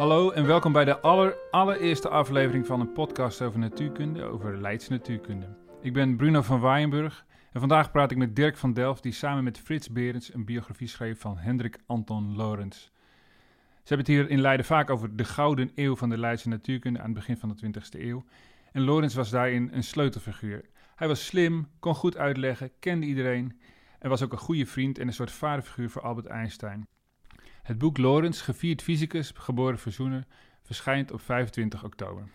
Hallo en welkom bij de aller, allereerste aflevering van een podcast over natuurkunde, over Leidse natuurkunde. Ik ben Bruno van Waaienburg en vandaag praat ik met Dirk van Delft, die samen met Frits Berends een biografie schreef van Hendrik Anton Lorentz. Ze hebben het hier in Leiden vaak over de gouden eeuw van de Leidse natuurkunde aan het begin van de 20e eeuw. En Lorentz was daarin een sleutelfiguur. Hij was slim, kon goed uitleggen, kende iedereen en was ook een goede vriend en een soort vaderfiguur voor Albert Einstein. Het boek Lorentz, gevierd fysicus, geboren verzoener, verschijnt op 25 oktober.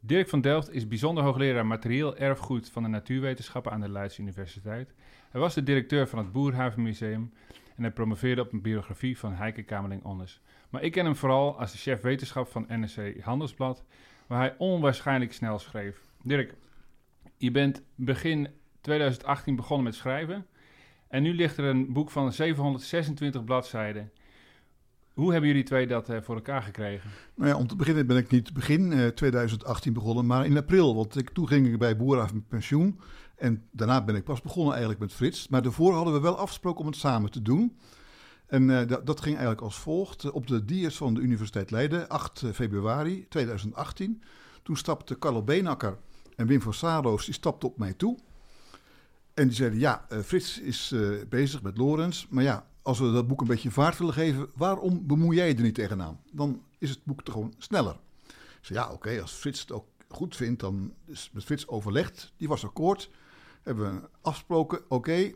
Dirk van Delft is bijzonder hoogleraar materieel erfgoed van de natuurwetenschappen aan de Leidse Universiteit. Hij was de directeur van het Boerhavenmuseum en hij promoveerde op een biografie van Heike Kamerling-Onnes. Maar ik ken hem vooral als de chef wetenschap van NRC Handelsblad, waar hij onwaarschijnlijk snel schreef. Dirk, je bent begin 2018 begonnen met schrijven en nu ligt er een boek van 726 bladzijden. Hoe hebben jullie twee dat uh, voor elkaar gekregen? Nou ja, om te beginnen ben ik niet begin uh, 2018 begonnen, maar in april. Want ik, toen ging ik bij Boerhaven met pensioen. En daarna ben ik pas begonnen eigenlijk met Frits. Maar daarvoor hadden we wel afgesproken om het samen te doen. En uh, dat, ging eigenlijk als volgt. Op de diers van de Universiteit Leiden, 8 februari 2018. Toen stapte Carlo Beenakker en Wim van Saarloos, die stapten op mij toe. En die zeiden, ja, Frits is bezig met Lorenz. Maar ja, als we dat boek een beetje vaart willen geven, waarom bemoei jij er niet tegenaan? Dan is het boek toch gewoon sneller. Ik zei, ja, oké, als Frits het ook goed vindt, dan is met Frits overlegd. Die was akkoord. Hebben we afgesproken, oké,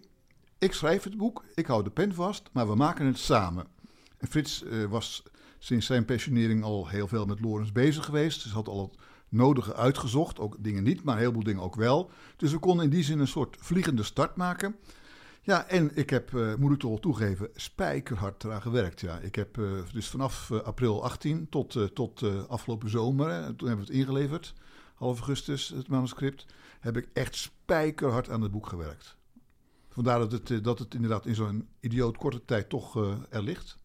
ik schrijf het boek, ik hou de pen vast, maar we maken het samen. En Frits uh, was sinds zijn pensionering al heel veel met Lorenz bezig geweest. Dus had al het nodige uitgezocht. Ook dingen niet, maar een heleboel dingen ook wel. Dus we konden in die zin een soort vliegende start maken. Ja, en ik heb, uh, moet ik toch wel toegeven, spijkerhard eraan gewerkt. Ja. Ik heb uh, dus vanaf uh, april 18 tot, tot afgelopen zomer, hè, toen hebben we het ingeleverd, half augustus, het manuscript, heb ik echt spijkerhard aan het boek gewerkt. Vandaar dat het, dat het inderdaad in zo'n idioot korte tijd toch er ligt.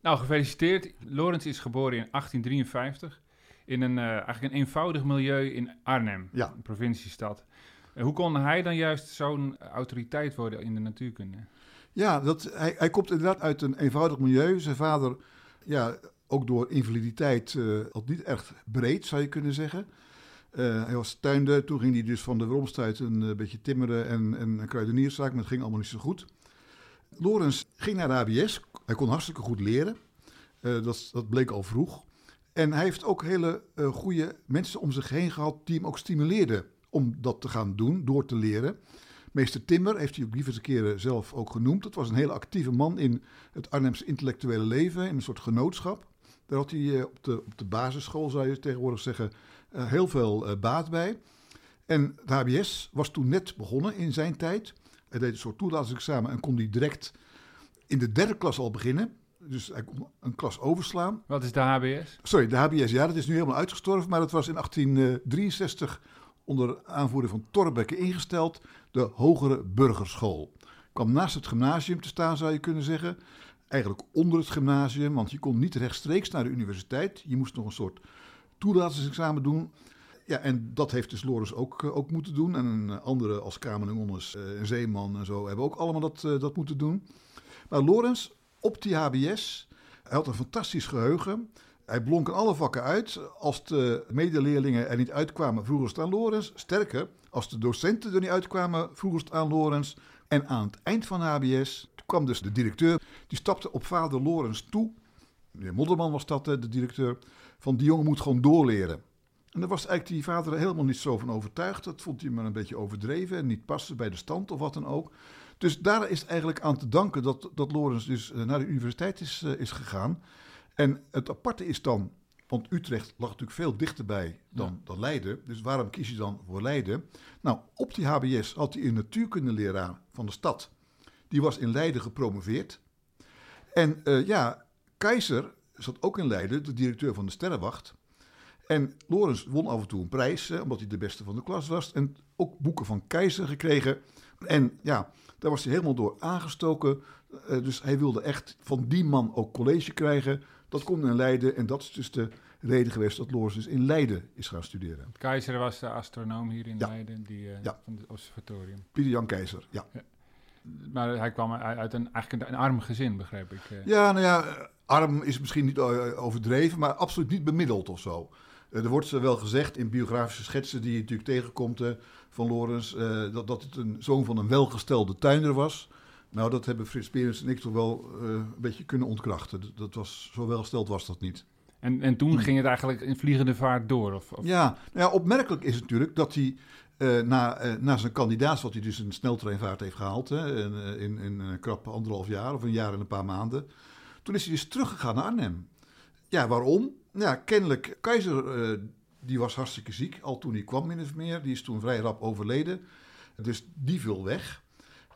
Nou, gefeliciteerd. Lorenz is geboren in 1853 in een, eigenlijk een eenvoudig milieu in Arnhem, ja. een provinciestad. Hoe kon hij dan juist zo'n autoriteit worden in de natuurkunde? Ja, dat, hij, hij komt inderdaad uit een eenvoudig milieu. Zijn vader, ja, ook door invaliditeit, uh, niet echt breed, zou je kunnen zeggen. Uh, hij was tuinder, toen ging hij dus van de Romstuit een uh, beetje timmeren en, en een kruidenierszaak, maar het ging allemaal niet zo goed. Lorenz ging naar de HBS, hij kon hartstikke goed leren, dat, dat bleek al vroeg. En hij heeft ook hele goede mensen om zich heen gehad die hem ook stimuleerden om dat te gaan doen, door te leren. Meester Timmer heeft hij ook diverse keren zelf ook genoemd. Dat was een hele actieve man in het Arnhemse intellectuele leven, in een soort genootschap. Daar had hij uh, op, de, op de basisschool, zou je tegenwoordig zeggen, uh, heel veel baat bij. En de HBS was toen net begonnen in zijn tijd. Hij deed een soort toelatingsexamen en kon die direct in de derde klas al beginnen. Dus hij kon een klas overslaan. Wat is de HBS? Sorry, de HBS, ja, dat is nu helemaal uitgestorven. Maar dat was in 1863 onder aanvoering van Torbekke ingesteld, de Hogere Burgerschool. Kwam naast het gymnasium te staan, zou je kunnen zeggen. Eigenlijk onder het gymnasium, want je kon niet rechtstreeks naar de universiteit. Je moest nog een soort toelatingsexamen doen. Ja, en dat heeft dus Loris ook, uh, ook moeten doen. En andere als Kamerlingonnes uh, en Zeeman en zo hebben ook allemaal dat, uh, dat moeten doen. Maar Lorenz op die HBS, hij had een fantastisch geheugen. Hij blonk in alle vakken uit. Als de medeleerlingen er niet uitkwamen, vroegen ze het aan Lorenz. Sterker, als de docenten er niet uitkwamen, vroegen ze het aan Lorenz. En aan het eind van HBS kwam dus de directeur. Die stapte op vader Lorenz toe. Meneer Modderman was dat, de directeur. Van die jongen moet gewoon doorleren. En daar was eigenlijk die vader helemaal niet zo van overtuigd. Dat vond hij maar een beetje overdreven en niet passen bij de stand of wat dan ook. Dus daar is eigenlijk aan te danken dat, dat Lorenz dus naar de universiteit is, uh, is gegaan. En het aparte is dan, want Utrecht lag natuurlijk veel dichterbij dan, ja. dan Leiden. Dus waarom kies je dan voor Leiden? Nou, op die HBS had hij een natuurkundeleraar van de stad. Die was in Leiden gepromoveerd. En uh, ja, Keizer zat ook in Leiden, de directeur van de Sterrenwacht. En Lorenz won af en toe een prijs, eh, omdat hij de beste van de klas was. En ook boeken van Keizer gekregen. En ja, daar was hij helemaal door aangestoken. Uh, dus hij wilde echt van die man ook college krijgen. Dat komt in Leiden en dat is dus de reden geweest dat Lorenz dus in Leiden is gaan studeren. Keizer was de astronoom hier in Ja. Leiden die, uh, Ja. van het observatorium. Pieter Jan Keizer, ja. maar hij kwam uit een, eigenlijk een arm gezin, begreep ik. eh. Ja, nou ja, arm is misschien niet eh, overdreven, maar absoluut niet bemiddeld of zo. Eh, Er wordt wel gezegd in biografische schetsen die je natuurlijk tegenkomt eh, van Lorenz, eh, dat, dat het een zoon van een welgestelde tuinder was. Nou, dat hebben Frits Berends en ik toch wel eh, een beetje kunnen ontkrachten. Dat, dat was, zo welgesteld was dat niet. En, en toen ging het eigenlijk in vliegende vaart door? Of, of- Ja, nou ja, opmerkelijk is natuurlijk dat hij eh, na, eh, na zijn kandidaat, wat hij dus een sneltreinvaart heeft gehaald, hè, in, in, in een krap anderhalf jaar of een jaar en een paar maanden, toen is hij dus teruggegaan naar Arnhem. Ja, waarom? Ja, kennelijk, Keizer die was hartstikke ziek, al toen hij kwam min of meer. Die is toen vrij rap overleden, dus die viel weg.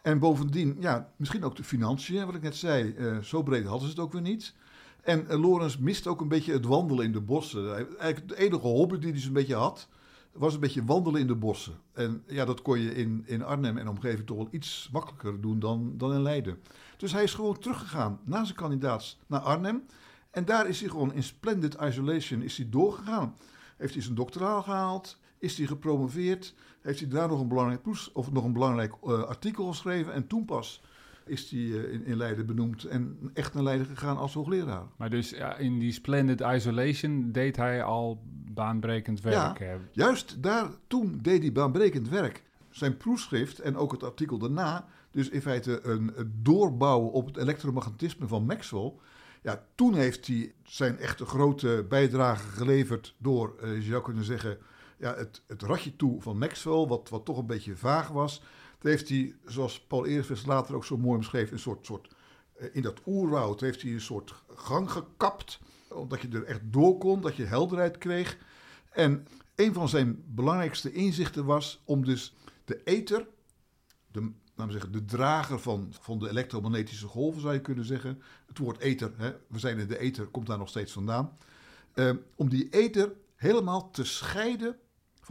En bovendien, ja, misschien ook de financiën, wat ik net zei, eh, zo breed hadden ze het ook weer niet. En Lorenz mist ook een beetje het wandelen in de bossen. Eigenlijk de enige hobby die hij zo'n beetje had, was een beetje wandelen in de bossen. En ja, dat kon je in, in Arnhem en omgeving toch wel iets makkelijker doen dan, dan in Leiden. Dus hij is gewoon teruggegaan na zijn kandidaats naar Arnhem. En daar is hij gewoon in splendid isolation is hij doorgegaan. Heeft hij zijn doctoraal gehaald, is hij gepromoveerd, heeft hij daar nog een belangrijk, proes, of nog een belangrijk eh, artikel geschreven. En toen pas is hij eh, in, in Leiden benoemd en echt naar Leiden gegaan als hoogleraar. Maar dus ja, in die splendid isolation deed hij al baanbrekend werk. hè. Juist daar, toen deed hij baanbrekend werk. Zijn proefschrift en ook het artikel daarna, dus in feite een, doorbouwen op het elektromagnetisme van Maxwell. Ja, toen heeft hij zijn echte grote bijdrage geleverd door, eh, je zou kunnen zeggen, ja, het, het ratje toe van Maxwell, wat, wat toch een beetje vaag was. Dat heeft hij, zoals Paul Eersvest later ook zo mooi omschreef, een soort, soort eh, in dat oerwoud heeft hij een soort gang gekapt. Omdat je er echt door kon, dat je helderheid kreeg. En een van zijn belangrijkste inzichten was om dus de ether, de, laten zeggen, de drager van, van de elektromagnetische golven zou je kunnen zeggen. Het woord ether, hè, we zijn in de ether, komt daar nog steeds vandaan. Eh, om die ether helemaal te scheiden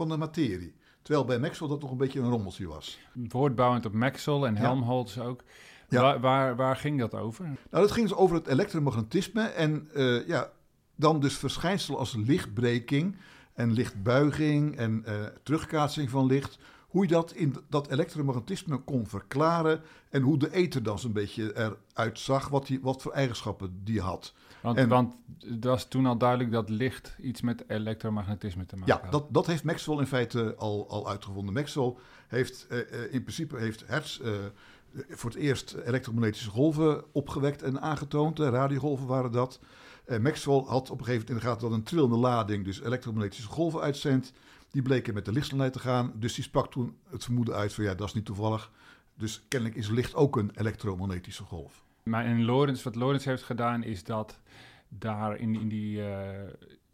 van de materie. Terwijl bij Maxwell dat nog een beetje een rommeltje was. Voortbouwend op Maxwell en Ja. Helmholtz ook. Ja. Waar, waar, waar ging dat over? Nou, dat ging dus over het elektromagnetisme en eh, ja, dan dus verschijnselen als lichtbreking en lichtbuiging en eh, terugkaatsing van licht. Hoe je dat in dat elektromagnetisme kon verklaren en hoe de ether dan zo'n beetje eruit zag, wat, die, wat voor eigenschappen die had. Want, En- want het was toen al duidelijk dat licht iets met elektromagnetisme te maken Ja, had. dat, dat heeft Maxwell in feite al, al uitgevonden. Maxwell heeft eh, eh, in principe heeft Hertz eh, voor het eerst elektromagnetische golven opgewekt en aangetoond. Eh, radiogolven waren dat. Eh, Maxwell had op een gegeven moment in de gaten dat een trillende lading dus elektromagnetische golven uitzendt. Die bleken met de lichtsnelheid te gaan. Dus die sprak toen het vermoeden uit van ja, dat is niet toevallig. Dus kennelijk is licht ook een elektromagnetische golf. Maar in Lorenz, wat Lorenz heeft gedaan, is dat daar in, in die, eh,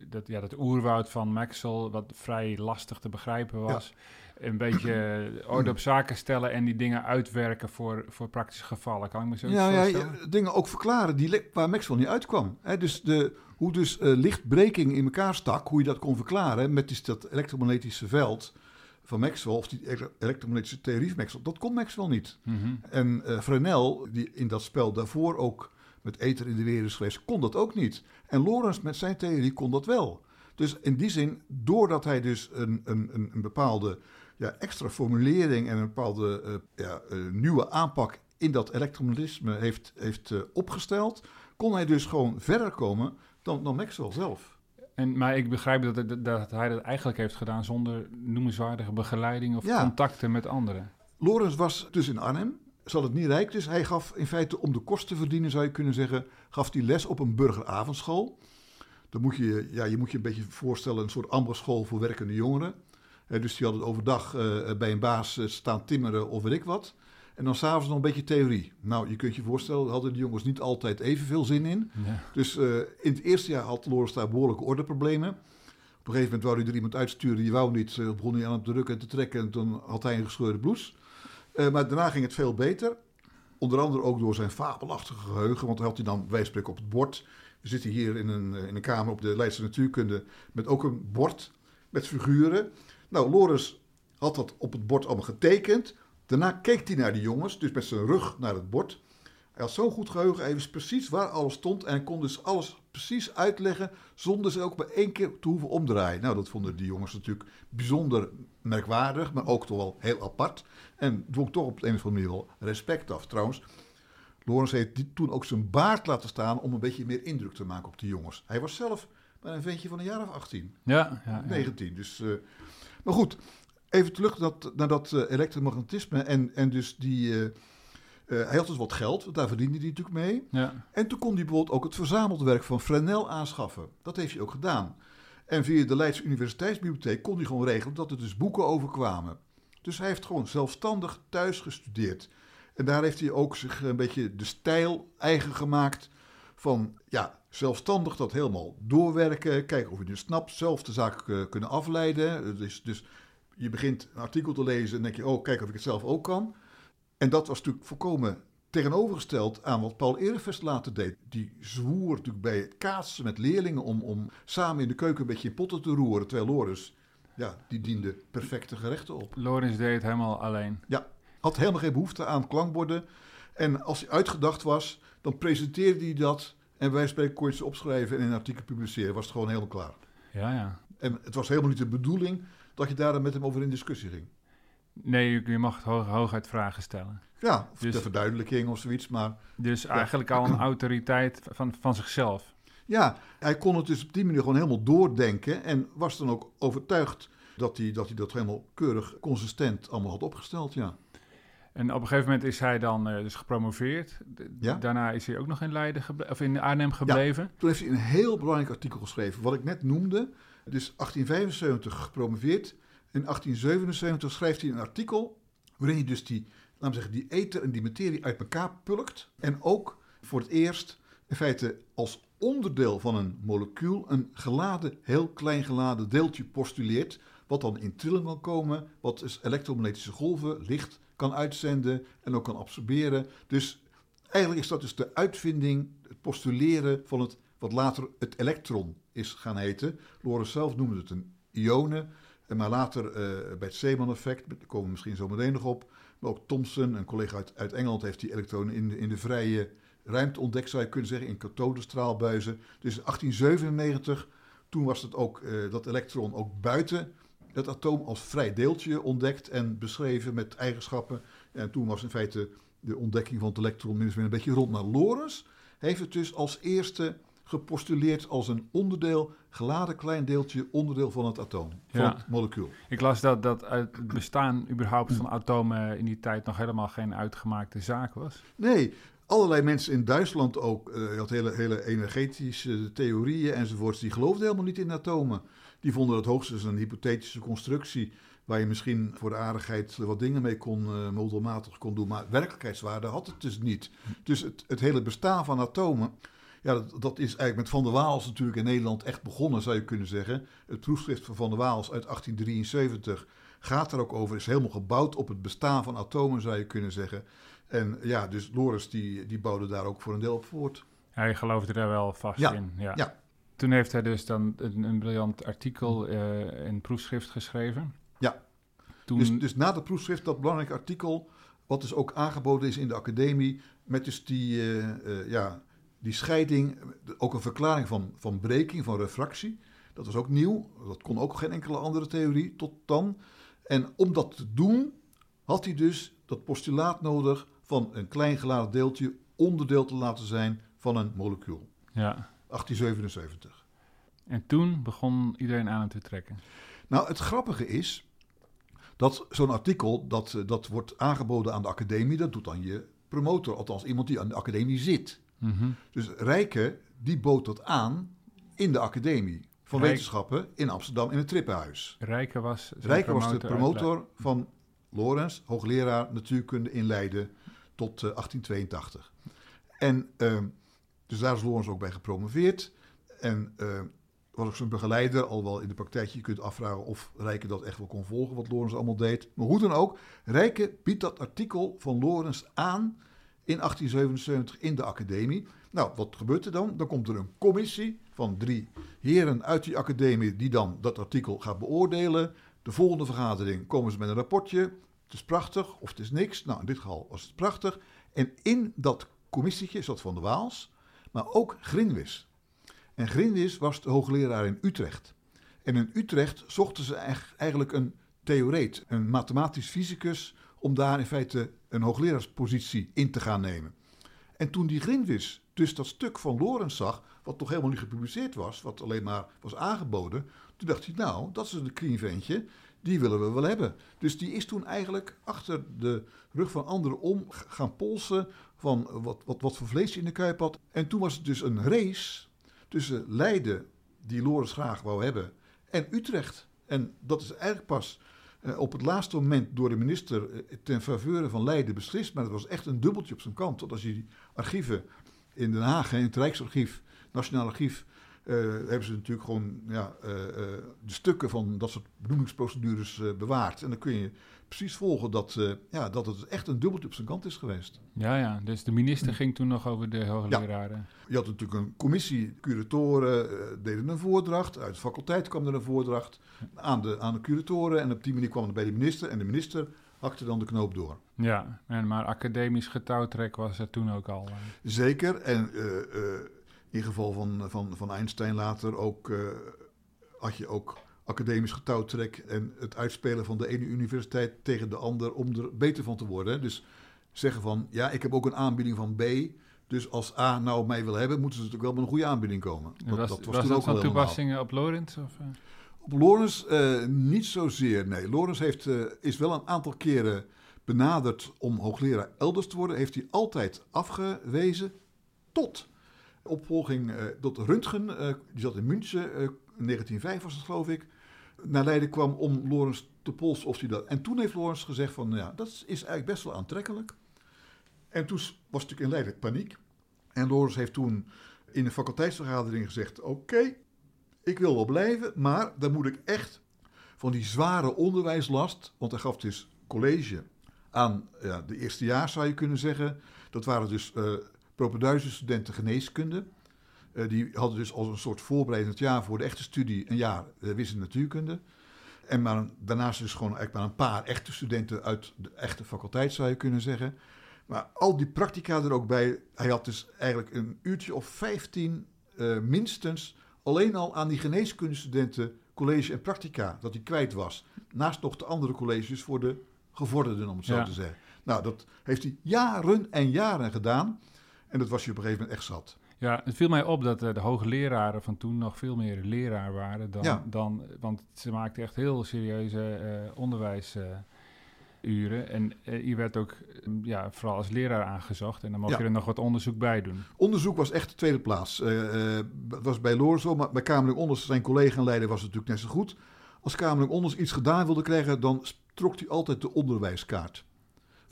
dat, ja, dat oerwoud van Maxwell, wat vrij lastig te begrijpen was, een beetje orde op zaken stellen en die dingen uitwerken voor, voor praktische gevallen. Kan ik me zo Ja, ja, voorstellen? ja, dingen ook verklaren die, waar Maxwell niet uitkwam. Hè, dus de, hoe dus eh, lichtbreking in elkaar stak, hoe je dat kon verklaren met dus dat elektromagnetische veld van Maxwell, of die ele- elektromagnetische theorie van Maxwell, dat kon Maxwell niet. Mhm. En eh, Fresnel, die in dat spel daarvoor ook met ether in de weer is geweest, kon dat ook niet. En Lorentz met zijn theorie kon dat wel. Dus in die zin, doordat hij dus een, een, een, een bepaalde ja, extra formulering en een bepaalde eh, ja, eh, nieuwe aanpak in dat elektromagnetisme heeft, heeft eh, opgesteld, kon hij dus gewoon verder komen dan, dan Maxwell zelf. En, maar ik begrijp dat, het- dat hij dat eigenlijk heeft gedaan zonder noemenswaardige begeleiding of Ja. contacten met anderen. Lorenz was dus in Arnhem, zat het niet rijk, dus hij gaf in feite om de kosten te verdienen, zou je kunnen zeggen, gaf hij les op een burgeravondschool. Dan moet je, ja, je moet je een beetje voorstellen, een soort ambachtschool voor werkende jongeren. Eh, dus die hadden overdag eh, bij een baas eh, staan timmeren of weet ik wat. En dan s'avonds nog een beetje theorie. Nou, je kunt je voorstellen, daar hadden de jongens niet altijd evenveel zin in. Ja. Dus eh, in het eerste jaar had Lorenz daar behoorlijke ordeproblemen. Op een gegeven moment wou hij er iemand uitsturen, die wou niet. Eh, begon hij aan het drukken en te trekken en toen had hij een gescheurde blouse. Eh, maar daarna ging het veel beter. Onder andere ook door zijn fabelachtige geheugen, want hij had hij dan spreken op het bord. We zitten hier in een, eh, in een kamer op de Leidse Natuurkunde met ook een bord met figuren. Nou, Lorenz had dat op het bord allemaal getekend. Daarna keek hij naar die jongens, dus met zijn rug naar het bord. Hij had zo'n goed geheugen, hij wist precies waar alles stond en kon dus alles precies uitleggen zonder ze ook maar één keer te hoeven omdraaien. Nou, dat vonden die jongens natuurlijk bijzonder merkwaardig, maar ook toch wel heel apart. En dwong toch op de een of andere manier wel respect af. Trouwens, Lorenz heeft toen ook zijn baard laten staan om een beetje meer indruk te maken op die jongens. Hij was zelf maar een ventje van een jaar of 18, Ja, ja, ja. 19. Dus, eh, maar goed, even terug naar dat, naar dat eh, elektromagnetisme en, en dus die... eh, eh, hij had dus wat geld, want daar verdiende hij natuurlijk mee. ja. En toen kon hij bijvoorbeeld ook het verzameld werk van Fresnel aanschaffen. Dat heeft hij ook gedaan. En via de Leidse Universiteitsbibliotheek kon hij gewoon regelen dat er dus boeken over kwamen. Dus hij heeft gewoon zelfstandig thuis gestudeerd. En daar heeft hij ook zich een beetje de stijl eigen gemaakt van ja, zelfstandig dat helemaal doorwerken. Kijken of je het snapt, zelf de zaken eh, kunnen afleiden. Dus, dus je begint een artikel te lezen en denk je, oh, kijk of ik het zelf ook kan. En dat was natuurlijk volkomen tegenovergesteld aan wat Paul Erevest later deed. Die zwoer natuurlijk bij het kaatsen met leerlingen om, om samen in de keuken een beetje in potten te roeren. Terwijl Loris, ja, die diende perfecte gerechten op. Lorenz deed het helemaal alleen. Ja, had helemaal geen behoefte aan klankborden. En als hij uitgedacht was, dan presenteerde hij dat. En wij spreken het opschrijven en in een artikel publiceren. Was het gewoon helemaal klaar. Ja, ja. En het was helemaal niet de bedoeling dat je daar dan met hem over in discussie ging. Nee, je, mag hoog, hooguit vragen stellen. Ja, of Dus- ter verduidelijking of zoiets. Maar Dus eigenlijk al een autoriteit van, van zichzelf. ja, hij kon het dus op die manier gewoon helemaal doordenken. En was dan ook overtuigd dat hij dat, hij dat helemaal keurig, consistent allemaal had opgesteld. Ja. En op een gegeven moment is hij dan eh, dus gepromoveerd. Ja. Daarna is hij ook nog in Leiden of in Arnhem gebleven. Toen heeft hij een heel belangrijk artikel geschreven, wat ik net noemde. Dus 1875 gepromoveerd. In 1877 schrijft hij een artikel waarin hij dus die, laten we zeggen, die ether en die materie uit elkaar pulkt. En ook voor het eerst in feite als onderdeel van een molecuul een geladen, heel klein geladen deeltje postuleert. Wat dan in trilling kan komen, wat dus elektromagnetische golven, licht kan uitzenden en ook kan absorberen. Dus eigenlijk is dat dus de uitvinding, het postuleren van het wat later het elektron is gaan heten. Lorenz zelf noemde het een ione, en maar later eh, bij het Zeeman-effect, daar komen we misschien zo meteen nog op. Maar ook Thomson, een collega uit, uit Engeland, heeft die elektronen in, de- in de vrije ruimte ontdekt, zou je kunnen zeggen, in kathodestraalbuizen. Dus in 1897, toen was het ook, eh, dat elektron ook buiten het atoom als vrij deeltje ontdekt en beschreven met eigenschappen. En toen was in feite de ontdekking van het elektron min of meer een beetje rond. Maar Lorenz heeft het dus als eerste gepostuleerd als een onderdeel, geladen klein deeltje, onderdeel van het atoom, van Ja. het molecuul. Ik las dat, dat het bestaan überhaupt van atomen in die tijd nog helemaal geen uitgemaakte zaak was. Nee, allerlei mensen in Duitsland ook, je had hele, hele energetische theorieën enzovoorts, die geloofden helemaal niet in atomen. Die vonden het hoogstens een hypothetische constructie waar je misschien voor de aardigheid wat dingen mee kon, eh modelmatig kon doen, maar werkelijkheidswaarde had het dus niet. Dus het, het hele bestaan van atomen, ja, dat, dat is eigenlijk met Van der Waals natuurlijk in Nederland echt begonnen, zou je kunnen zeggen. Het proefschrift van Van der Waals uit 1873 gaat er ook over, is helemaal gebouwd op het bestaan van atomen, zou je kunnen zeggen. En ja, dus Loris die, die bouwde daar ook voor een deel op voort. Hij geloofde er wel vast Ja, in. Ja. ja. Toen heeft hij dus dan een, een briljant artikel eh in proefschrift geschreven. Ja. Toen, Dus, dus na dat proefschrift, dat belangrijke artikel, wat dus ook aangeboden is in de academie, met dus die, eh, eh, ja, die scheiding, ook een verklaring van, van breking, van refractie. Dat was ook nieuw, dat kon ook geen enkele andere theorie tot dan. En om dat te doen, had hij dus dat postulaat nodig van een klein geladen deeltje onderdeel te laten zijn van een molecuul. ja. 1877. En toen begon iedereen aan te trekken. Nou, het grappige is dat zo'n artikel, dat, eh, dat wordt aangeboden aan de academie, dat doet dan je promotor, althans iemand die aan de academie zit. Mhm. Dus Rijke, die bood dat aan in de academie van Rijk- wetenschappen in Amsterdam in het Trippenhuis. Rijke was, zijn Rijke was de promotor van Lorenz, hoogleraar natuurkunde in Leiden tot eh, 1882. En ehm, dus daar is Lorenz ook bij gepromoveerd. En eh, was ook zijn begeleider, al wel in de praktijk. Je kunt afvragen of Rijke dat echt wel kon volgen, wat Lorenz allemaal deed. Maar hoe dan ook, Rijke biedt dat artikel van Lorenz aan in 1877 in de academie. Nou, wat gebeurt er dan? Dan komt er een commissie van drie heren uit die academie die dan dat artikel gaat beoordelen. De volgende vergadering komen ze met een rapportje. Het is prachtig of het is niks. Nou, in dit geval was het prachtig. En in dat commissietje, is dat van de Waals, maar ook Grinwis. En Grinwis was de hoogleraar in Utrecht. En in Utrecht zochten ze eigenlijk een theoreet, een mathematisch fysicus, om daar in feite een hoogleraarspositie in te gaan nemen. En toen die Grinwis dus dat stuk van Lorenz zag, wat toch helemaal niet gepubliceerd was, wat alleen maar was aangeboden, toen dacht hij, nou, dat is een krienventje, die willen we wel hebben. Dus die is toen eigenlijk achter de rug van anderen om gaan polsen van wat, wat, wat voor vlees in de kuip had. En toen was het dus een race tussen Leiden, die Lorenz graag wou hebben, en Utrecht. En dat is eigenlijk pas uh, op het laatste moment door de minister uh, ten faveur van Leiden beslist. Maar het was echt een dubbeltje op zijn kant. Want als je die archieven in Den Haag, in het Rijksarchief, Nationaal Archief, hebben ze natuurlijk gewoon ja, de stukken van dat soort benoemingsprocedures bewaard. En dan kun je precies volgen dat, ja, dat het echt een dubbeltje op zijn kant is geweest. Ja, ja. Dus de minister ging toen nog over de hoogleraren. Ja. Je had natuurlijk een commissie, curatoren deden een voordracht. Uit de faculteit kwam er een voordracht aan de, aan de curatoren. En op die manier kwam het bij de minister. En de minister hakte dan de knoop door. Ja, en maar academisch getouwtrek was er toen ook al. Zeker. En uh, uh, in geval van, van, van Einstein later ook, uh, had je ook academisch getouwtrek en het uitspelen van de ene universiteit tegen de ander om er beter van te worden. Dus zeggen van, ja, ik heb ook een aanbieding van B. Dus als A nou mij wil hebben, moeten ze natuurlijk wel met een goede aanbieding komen. Dat, was, dat was, was dat van toepassing op Lorenz? Of, op Lorenz uh, niet zozeer, nee. Lorenz heeft, uh, is wel een aantal keren benaderd om hoogleraar elders te worden. Heeft hij altijd afgewezen tot opvolging uh, tot Röntgen. die zat in München, in 1905 was het geloof ik. Naar Leiden kwam om Lorenz te polsen of hij dat... En toen heeft Lorenz gezegd van, ja, dat is eigenlijk best wel aantrekkelijk. En toen was natuurlijk in Leiden paniek. En Lorenz heeft toen in de faculteitsvergadering gezegd... oké, ik wil wel blijven, maar dan moet ik echt van die zware onderwijslast, want hij gaf dus college aan ja, de eerste jaar, zou je kunnen zeggen. Dat waren dus studenten geneeskunde. Uh, die hadden dus als een soort voorbereidend jaar voor de echte studie een jaar uh, wiskunde natuurkunde. En maar daarnaast dus gewoon eigenlijk maar een paar echte studenten uit de echte faculteit, zou je kunnen zeggen. Maar al die practica er ook bij. Hij had dus eigenlijk een uurtje of vijftien minstens alleen al aan die geneeskundestudenten college en practica dat hij kwijt was. Naast nog de andere colleges voor de gevorderden, om het zo te zeggen. Nou, dat heeft hij jaren en jaren gedaan. En dat was hij op een gegeven moment echt zat. Ja, het viel mij op dat uh, de hoogleraren van toen nog veel meer leraar waren dan... dan want ze maakten echt heel serieuze uh, onderwijs... Uh, uren. En je werd ook ja, vooral als leraar aangezocht. En dan mocht je er nog wat onderzoek bij doen. Onderzoek was echt de tweede plaats. Dat was bij Lorenzo, maar bij Kamerlijk Onders, zijn collega en leider, was het natuurlijk net zo goed. Als Kamerlijk Onders iets gedaan wilde krijgen, dan trok hij altijd de onderwijskaart.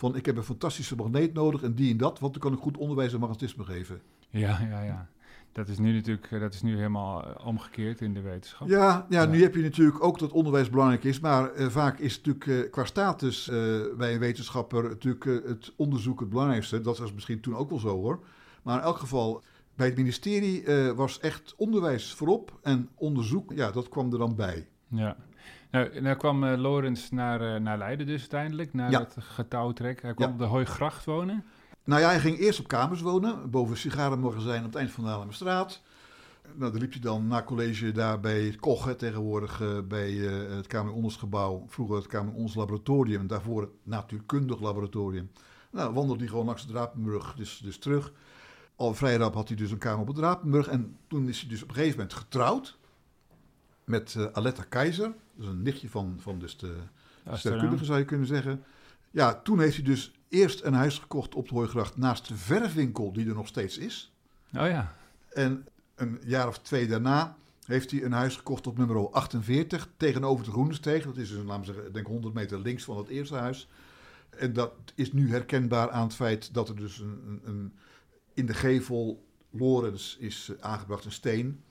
Van ik heb een fantastische magneet nodig en die en dat, want dan kan ik goed onderwijs en magnetisme geven. Ja, ja, ja. Dat is nu natuurlijk eh, dat is nu helemaal eh, omgekeerd in de wetenschap. Ja, ja, nu heb je natuurlijk ook dat onderwijs belangrijk is. Maar uh, vaak is natuurlijk uh, qua status uh, bij een wetenschapper natuurlijk het onderzoek het belangrijkste. Dat was misschien toen ook wel zo hoor. Maar in elk geval, bij het ministerie was echt onderwijs voorop. En onderzoek, ja, dat kwam er dan bij. Ja. Nou, nou kwam Lorenz naar, naar Leiden dus uiteindelijk, naar ja. het getouwtrek. Hij kwam ja. op de Hooigracht wonen. Nou ja, hij ging eerst op kamers wonen, boven een sigarenmagazijn op het eind van de Haarlemmerstraat. Nou, dan liep hij dan na college daar bij Koch, tegenwoordig uh, bij uh, het Kamer Vroeger het Kamer Laboratorium en daarvoor het Natuurkundig Laboratorium. Nou, wandelde hij gewoon langs de Drapenburg dus, dus terug. Al vrij rap had hij dus een kamer op het Drapenburg. En toen is hij dus op een gegeven moment getrouwd met uh, Aletta Keizer. Dat is een nichtje van, van dus de sterrenkundige, zou je kunnen zeggen. Ja, toen heeft hij dus eerst een huis gekocht op de Hooigracht naast de verfwinkel die er nog steeds is. Oh ja. En een jaar of twee daarna heeft hij een huis gekocht op nummer 48 tegenover de Groenesteeg. Dat is dus, laten we zeggen, denk 100 meter links van het eerste huis. En dat is nu herkenbaar aan het feit dat er dus een, een, een in de gevel Lorens is aangebracht, een steen.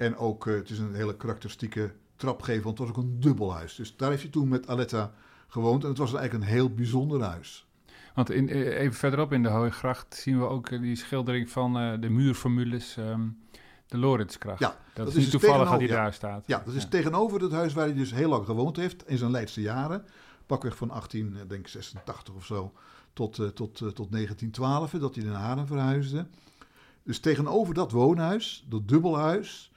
En ook, uh, het is een hele karakteristieke trapgevel, want het was ook een dubbelhuis. Dus daar heeft hij toen met Aletta gewoond. En het was eigenlijk een heel bijzonder huis. Want in, eh, even verderop in de Hooigracht zien we ook eh, die schildering van de muurformules, um, de Lorenzkracht. Ja, dat, is niet dus toevallig dat hij ja, daar staat. Ja, dat is tegenover het huis waar hij dus heel lang gewoond heeft in zijn Leidse jaren. Pakweg van 1886 of zo. tot, tot, tot 1912, dat hij naar Haarlem verhuisde. Dus tegenover dat woonhuis, dat dubbelhuis,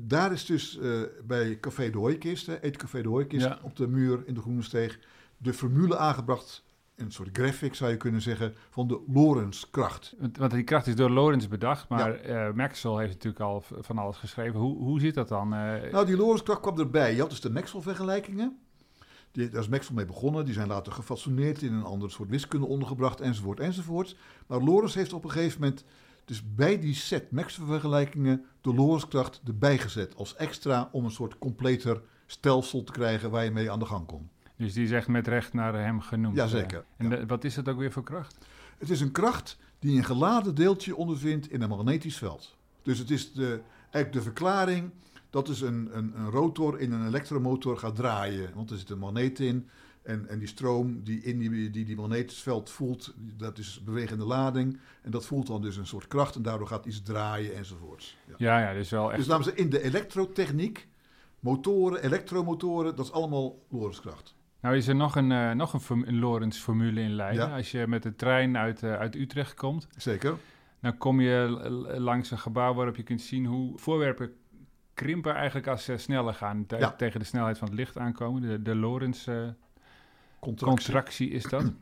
daar is dus bij Café de Hooikist, Eetcafé de Hooikist, op de muur in de Groene Steeg, de formule aangebracht een soort graphic zou je kunnen zeggen van de Lorenzkracht. Want die kracht is door Lorenz bedacht, maar ja. uh, Maxwell heeft natuurlijk al van alles geschreven. Hoe, hoe zit dat dan? Uh... Nou, die Lorenzkracht kwam erbij. Je had dus de Maxwell-vergelijkingen. Daar is Maxwell mee begonnen. Die zijn later gefascineerd in een ander soort wiskunde ondergebracht, enzovoort, enzovoort. Maar Lorentz heeft op een gegeven moment dus bij die set Maxwell-vergelijkingen de Lorenzkracht erbij gezet. Als extra om een soort completer stelsel te krijgen waar je mee aan de gang kon. Dus die is echt met recht naar hem genoemd. Jazeker. En ja. wat is het ook weer voor kracht? Het is een kracht die een geladen deeltje ondervindt in een magnetisch veld. Dus het is de, eigenlijk de verklaring dat dus een, een, een rotor in een elektromotor gaat draaien. Want er zit een magneet in. En, en die stroom die in die, die, die magnetisch veld voelt, dat is bewegende lading. En dat voelt dan dus een soort kracht en daardoor gaat iets draaien enzovoorts. Ja, ja, ja dus wel echt... Dus namens in de elektrotechniek, motoren, elektromotoren, dat is allemaal Lorenzkracht. Nou is er nog een, uh, nog een, een Lorentz-formule in Leiden. Als je met de trein uit, uh, uit Utrecht komt. Zeker. Dan kom je langs een gebouw waarop je kunt zien hoe voorwerpen krimpen eigenlijk als ze sneller gaan. Te Tegen de snelheid van het licht aankomen. De, de Lorentz-contractie uh, is dat.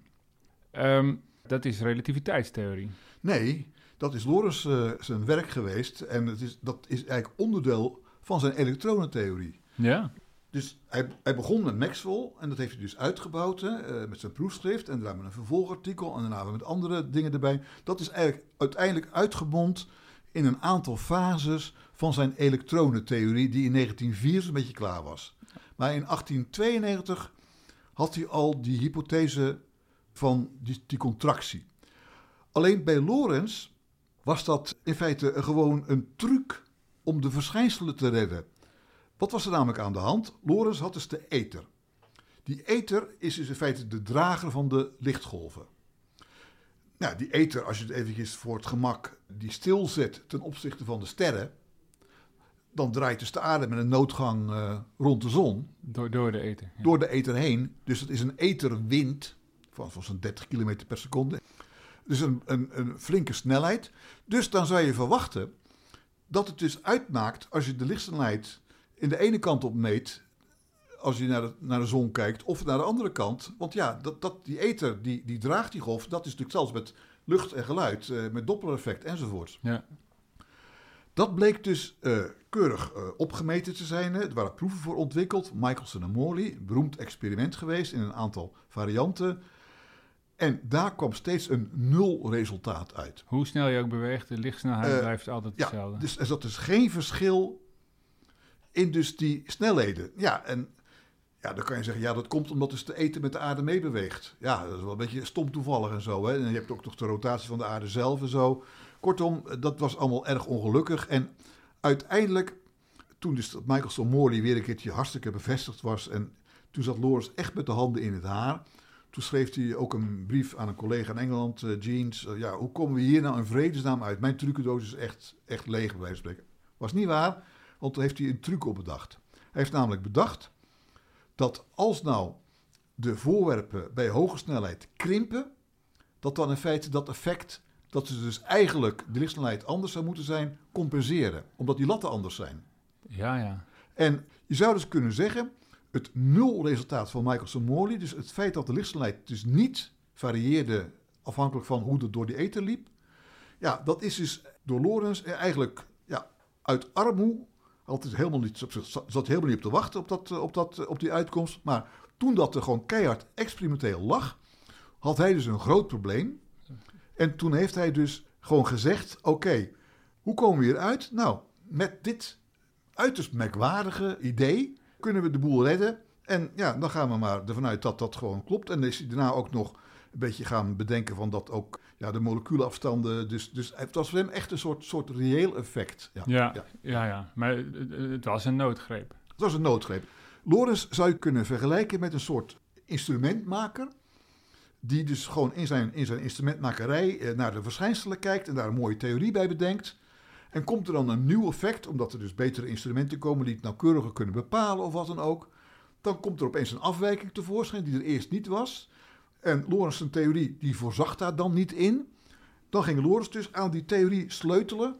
um, dat is relativiteitstheorie. Nee, dat is Lorentz zijn werk geweest. En het is, dat is eigenlijk onderdeel van zijn elektronentheorie. Ja. Dus hij, hij, begon met Maxwell en dat heeft hij dus uitgebouwd hè, uh, met zijn proefschrift en daarna met een vervolgartikel en daarna met andere dingen erbij. Dat is eigenlijk uiteindelijk uitgebond in een aantal fases van zijn elektronentheorie die in 1904 zo'n beetje klaar was. Maar in 1892 had hij al die hypothese van die, contractie. Alleen bij Lorentz was dat in feite gewoon een truc om de verschijnselen te redden. Wat was er namelijk aan de hand? Lorenz had dus de ether. Die ether is dus in feite de drager van de lichtgolven. Nou, die ether, als je het eventjes voor het gemak die stilzet ten opzichte van de sterren, dan draait dus de aarde met een noodgang uh, rond de zon. Door, door de ether. Door de ether heen. Dus het is een etherwind van, zo'n 30 km per seconde. Dus een, een, een flinke snelheid. Dus dan zou je verwachten dat het dus uitmaakt als je de lichtsnelheid in de ene kant op meet, als je naar de, naar de zon kijkt, of naar de andere kant. Want ja, dat, dat, die ether, die, die draagt die golf, dat is natuurlijk zelfs met lucht en geluid, uh, met Doppler-effect enzovoorts. Ja. Dat bleek dus uh, keurig uh, opgemeten te zijn. Er waren proeven voor ontwikkeld. Michelson en Morley, een beroemd experiment geweest in een aantal varianten. En daar kwam steeds een nul resultaat uit. Hoe snel je ook beweegt, de lichtsnelheid blijft altijd hetzelfde. Ja, dus er zat dus geen verschil in dus die snelheden. Ja, en ja, dan kan je zeggen, ja, dat komt omdat dus de eten met de aarde meebeweegt. Ja, dat is wel een beetje stom toevallig en zo. Hè? En je hebt ook nog de rotatie van de aarde zelf en zo. Kortom, dat was allemaal erg ongelukkig. En uiteindelijk, toen dus Michael Morley weer een keertje hartstikke bevestigd was... en toen zat Loris echt met de handen in het haar... Toen schreef hij ook een brief aan een collega in Engeland, uh, Jeans. Ja, hoe komen we hier nou in vredesnaam uit? Mijn trucendoos is echt, echt leeg, bij spreken. Was niet waar. Want toen heeft hij een truc op bedacht. Hij heeft namelijk bedacht dat als nou de voorwerpen bij hoge snelheid krimpen, dat dan in feite dat effect, dat ze dus eigenlijk de lichtsnelheid anders zou moeten zijn, compenseren. Omdat die latten anders zijn. Ja, ja. En je zou dus kunnen zeggen, het nulresultaat van Michelson-Morley, dus het feit dat de lichtsnelheid dus niet varieerde afhankelijk van hoe het door die ether liep, ja, dat is dus door Lorentz eigenlijk ja, uit armoe altijd helemaal niet, zat helemaal niet op te wachten op, dat, op, dat, op die uitkomst. Maar toen dat er gewoon keihard experimenteel lag, had hij dus een groot probleem. En toen heeft hij dus gewoon gezegd: Oké, hoe komen we hieruit? Nou, met dit uiterst merkwaardige idee kunnen we de boel redden. En ja, dan gaan we maar ervan uit dat dat gewoon klopt. En is hij daarna ook nog een beetje gaan bedenken van dat ook ja, de moleculenafstanden. Dus, dus het was voor hem echt een soort, soort reëel effect. Ja, ja, ja. ja, maar het was een noodgreep. Het was een noodgreep. Lorenz zou je kunnen vergelijken met een soort instrumentmaker. Die dus gewoon in zijn, in zijn instrumentmakerij eh, naar de verschijnselen kijkt en daar een mooie theorie bij bedenkt. En komt er dan een nieuw effect, omdat er dus betere instrumenten komen die het nauwkeuriger kunnen bepalen of wat dan ook. Dan komt er opeens een afwijking tevoorschijn die er eerst niet was. En Lorentz' theorie die voorzag daar dan niet in. Dan ging Lorentz dus aan die theorie sleutelen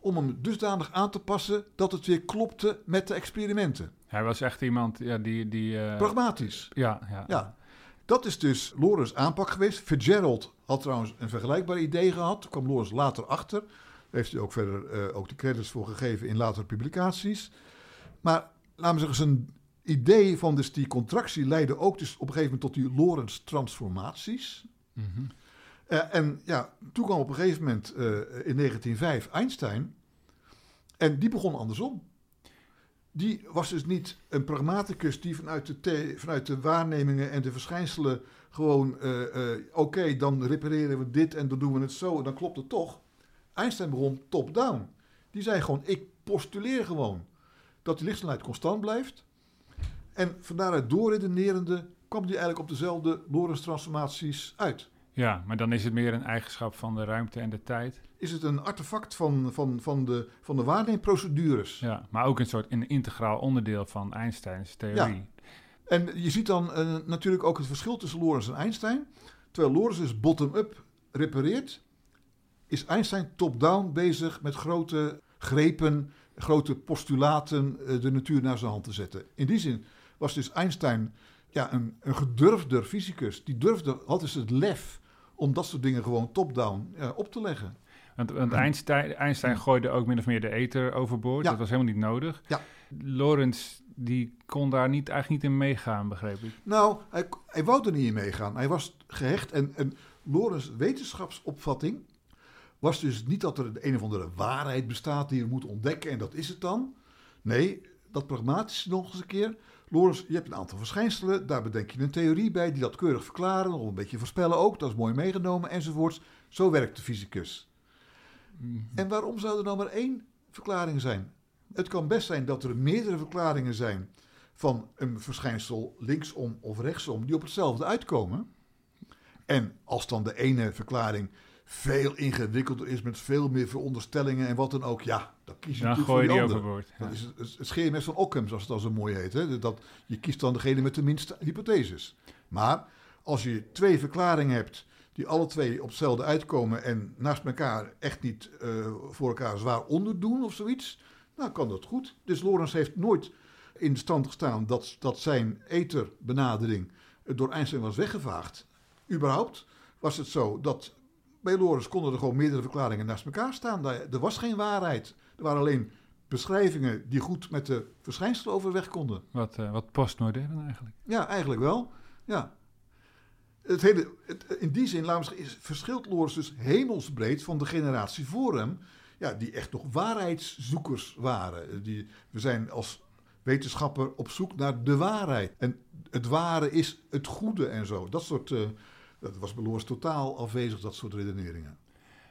om hem dusdanig aan te passen dat het weer klopte met de experimenten. Hij was echt iemand ja, die... die uh... Pragmatisch. Ja, ja. ja. Dat is dus Lorentz' aanpak geweest. Fitzgerald had trouwens een vergelijkbaar idee gehad. Daar kwam later achter. Daar heeft hij ook verder uh, ook de credits voor gegeven in latere publicaties. Maar laten we zeggen, zijn idee van dus die contractie leidde ook dus op een gegeven moment tot die Lorentz-transformaties. Mm -hmm. uh, en ja, toen kwam op een gegeven moment uh, in 1905 Einstein. En die begon andersom. Die was dus niet een pragmaticus die vanuit de, vanuit de waarnemingen en de verschijnselen gewoon, uh, oké, okay, dan repareren we dit en dan doen we het zo en dan klopt het toch. Einstein begon top-down. Die zei gewoon, ik postuleer gewoon dat die lichtsnelheid constant blijft. En van daaruit doorredenerende kwam die eigenlijk op dezelfde Lorentz-transformaties uit. Ja, maar dan is het meer een eigenschap van de ruimte en de tijd. Is het een artefact van, van, van, de, van de waarneemprocedures. Ja, maar ook een soort een integraal onderdeel van Einsteins theorie. Ja. En je ziet dan uh, natuurlijk ook het verschil tussen Lorentz en Einstein. Terwijl Lorentz dus bottom-up repareert, is Einstein top-down bezig met grote grepen, grote postulaten uh, de natuur naar zijn hand te zetten. In die zin was dus Einstein ja, een, een gedurfder fysicus. Die durfde, had dus het lef om dat soort dingen gewoon top-down ja, op te leggen. Want, want Einstein, Einstein gooide ook min of meer de ether overboord. Ja. Dat was helemaal niet nodig. Ja. Lorentz die kon daar niet, eigenlijk niet in meegaan, begreep ik. Nou, hij, hij wou er niet in meegaan. Hij was gehecht en, en Lorentz' wetenschapsopvatting was dus niet dat er een of andere waarheid bestaat die je moet ontdekken en dat is het dan. Nee, dat pragmatische nog eens een keer. Lorentz, je hebt een aantal verschijnselen, daar bedenk je een theorie bij die dat keurig verklaren, nog een beetje voorspellen ook, dat is mooi meegenomen enzovoorts. Zo werkt de fysicus. Mm. En waarom zou er nou maar één verklaring zijn? Het kan best zijn dat er meerdere verklaringen zijn van een verschijnsel linksom of rechtsom die op hetzelfde uitkomen. En als dan de ene verklaring veel ingewikkelder is met veel meer veronderstellingen en wat dan ook, ja, dan kies je Dan natuurlijk gooi voor die overboord. Ja. Dat is het, het scheermes van Occam, zoals het al zo mooi heet. Hè? Dat, je kiest dan degene met de minste hypotheses. Maar als je twee verklaringen hebt die alle twee op hetzelfde uitkomen en naast elkaar echt niet eh, voor elkaar zwaar onderdoen of zoiets, nou kan dat goed. Dus Lorentz heeft nooit in stand gestaan dat, dat zijn etherbenadering door Einstein was weggevaagd. Überhaupt was het zo dat bij Lorentz konden er gewoon meerdere verklaringen naast elkaar staan. Er was geen waarheid. Er waren alleen beschrijvingen die goed met de verschijnselen overweg konden. Wat, eh, wat postmodern eigenlijk. Ja, eigenlijk wel. Ja. Het hele, het, in die zin, laten we zeggen, is, verschilt Lorenz dus hemelsbreed van de generatie voor hem. Ja, die echt nog waarheidszoekers waren. Die, we zijn als wetenschapper op zoek naar de waarheid. En het ware is het goede en zo. Dat soort, eh, dat was bij Lorenz totaal afwezig, dat soort redeneringen.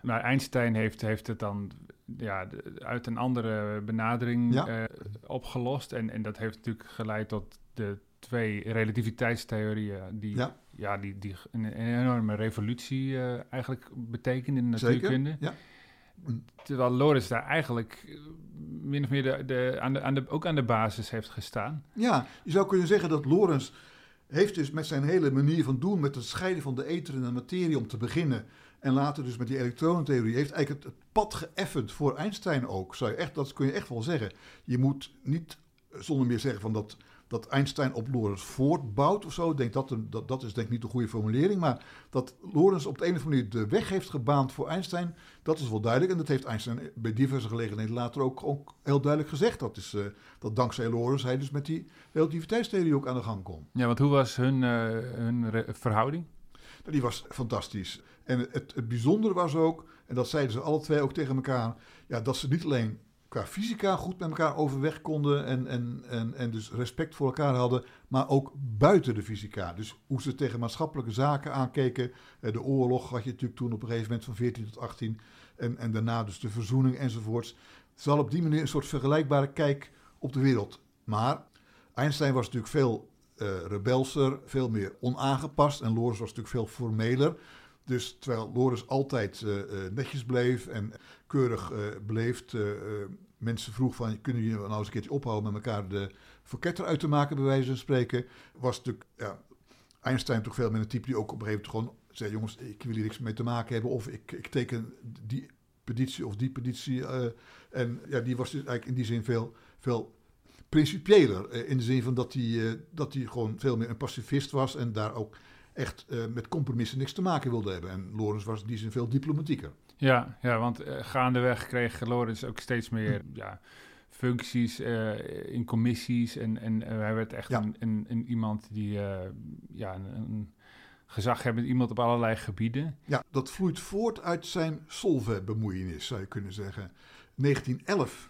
Maar Einstein heeft, heeft het dan ja, uit een andere benadering Ja. eh, opgelost. En, en dat heeft natuurlijk geleid tot de twee relativiteitstheorieën die, Ja. ja, die, die een, een enorme revolutie eh, eigenlijk betekenen in de Zeker, natuurkunde. ja. Terwijl Lorenz daar eigenlijk eh, min of meer de, de, aan de, aan de, ook aan de basis heeft gestaan. Ja, je zou kunnen zeggen dat Lorenz heeft dus met zijn hele manier van doen, met het scheiden van de ether en de materie om te beginnen, en later dus met die elektronentheorie, heeft eigenlijk het, pad geëffend voor Einstein ook. Zou je echt, dat kun je echt wel zeggen. Je moet niet zonder meer zeggen van dat, dat Einstein op Lorenz voortbouwt of zo. Ik Denk dat, dat, dat is denk ik niet de goede formulering, maar dat Lorenz op de een of andere manier de weg heeft gebaand voor Einstein, dat is wel duidelijk. En dat heeft Einstein bij diverse gelegenheden later ook, ook heel duidelijk gezegd. Dat is eh, dat dankzij Lorenz hij dus met die relativiteitstheorie ook aan de gang kon. Ja, want hoe was hun, eh, hun verhouding? Nou, Die was fantastisch. En het, het bijzondere was ook, en dat zeiden ze alle twee ook tegen elkaar, ja, dat ze niet alleen qua fysica goed met elkaar overweg konden en, en, en, en dus respect voor elkaar hadden, maar ook buiten de fysica. Dus hoe ze tegen maatschappelijke zaken aankeken. Eh, De oorlog had je natuurlijk toen op een gegeven moment van 14 tot 18 en, en daarna dus de verzoening enzovoorts. Ze hadden op die manier een soort vergelijkbare kijk op de wereld. Maar Einstein was natuurlijk veel eh, rebelser, veel meer onaangepast. En Lorenz was natuurlijk veel formeler. Dus terwijl Lorenz altijd eh, eh, netjes bleef en keurig beleefd eh, eh, mensen vroeg van... kunnen jullie nou eens een keertje ophouden met elkaar de forketter uit te maken, bij wijze van spreken... was natuurlijk ja, Einstein toch veel met een type die ook op een gegeven moment gewoon zei: jongens, ik wil hier niks mee te maken hebben. Of ik, ik teken die petitie of die petitie. Uh, en ja, die was dus eigenlijk in die zin veel, veel principiëler. Uh, in de zin van dat hij, uh, dat hij gewoon veel meer een pacifist was. En daar ook echt met compromissen niks te maken wilde hebben. En Lorenz was in die zin veel diplomatieker. Ja, ja want gaandeweg kreeg Lorenz ook steeds meer. Hm. Ja, functies in commissies. En, en hij werd echt ja. een, een, een, iemand die ja, een, een gezaghebbend iemand op allerlei gebieden. Ja, dat vloeit voort uit zijn Solve-bemoeienis, zou je kunnen zeggen. 1911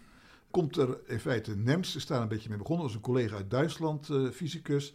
komt er in feite Nems, is daar een beetje mee begonnen, als een collega uit Duitsland, fysicus,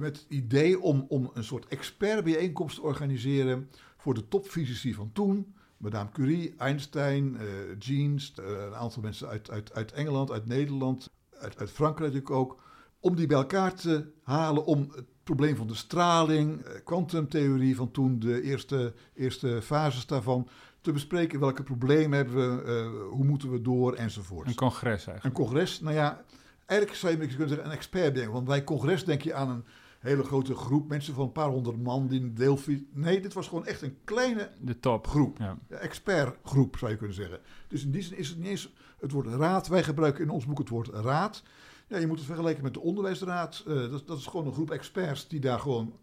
met het idee om, om een soort expertbijeenkomst te organiseren voor de topfysici van toen. Madame Curie, Einstein, uh, Jeans, uh, een aantal mensen uit, uit, uit Engeland, uit Nederland, uit, uit Frankrijk natuurlijk ook. Om die bij elkaar te halen om het probleem van de straling, eh, kwantumtheorie van toen, de eerste, eerste fases daarvan, te bespreken. Welke problemen hebben we, hoe moeten we door enzovoort. Een congres eigenlijk. Een congres, nou ja, eigenlijk zou je kunnen zeggen een expert denken. Want bij congres denk je aan een hele grote groep mensen van een paar honderd man die een deel... Nee, dit was gewoon echt een kleine de top. groep. Ja. Expertgroep zou je kunnen zeggen. Dus in die zin is het niet eens het woord raad. Wij gebruiken in ons boek het woord raad. Ja, je moet het vergelijken met de onderwijsraad. Uh, dat, dat, is gewoon een groep experts die daar gewoon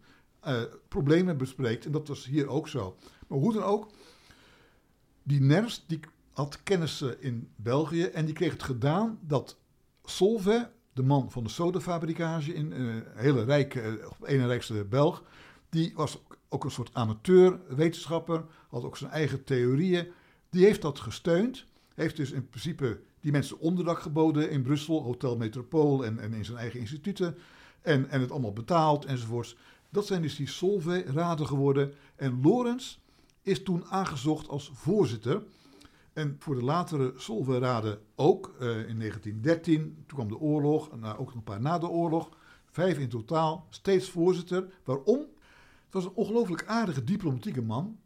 uh, problemen bespreekt. En dat was hier ook zo. Maar hoe dan ook, die NERS die had kennissen in België en die kreeg het gedaan dat Solvay, de man van de sodafabrikage in uh, hele rijke, ene rijkste Belg, die was ook een soort amateur wetenschapper, had ook zijn eigen theorieën. Die heeft dat gesteund, heeft dus in principe die mensen onderdak geboden in Brussel, Hotel Metropool en, en in zijn eigen instituten. En, en het allemaal betaald enzovoorts. Dat zijn dus die Solvay-raden geworden. En Lorenz is toen aangezocht als voorzitter. En voor de latere Solvay-raden ook, uh, in 1913, toen kwam de oorlog, en ook nog een paar na de oorlog. Vijf in totaal, steeds voorzitter. Waarom? Het was een ongelooflijk aardige diplomatieke man.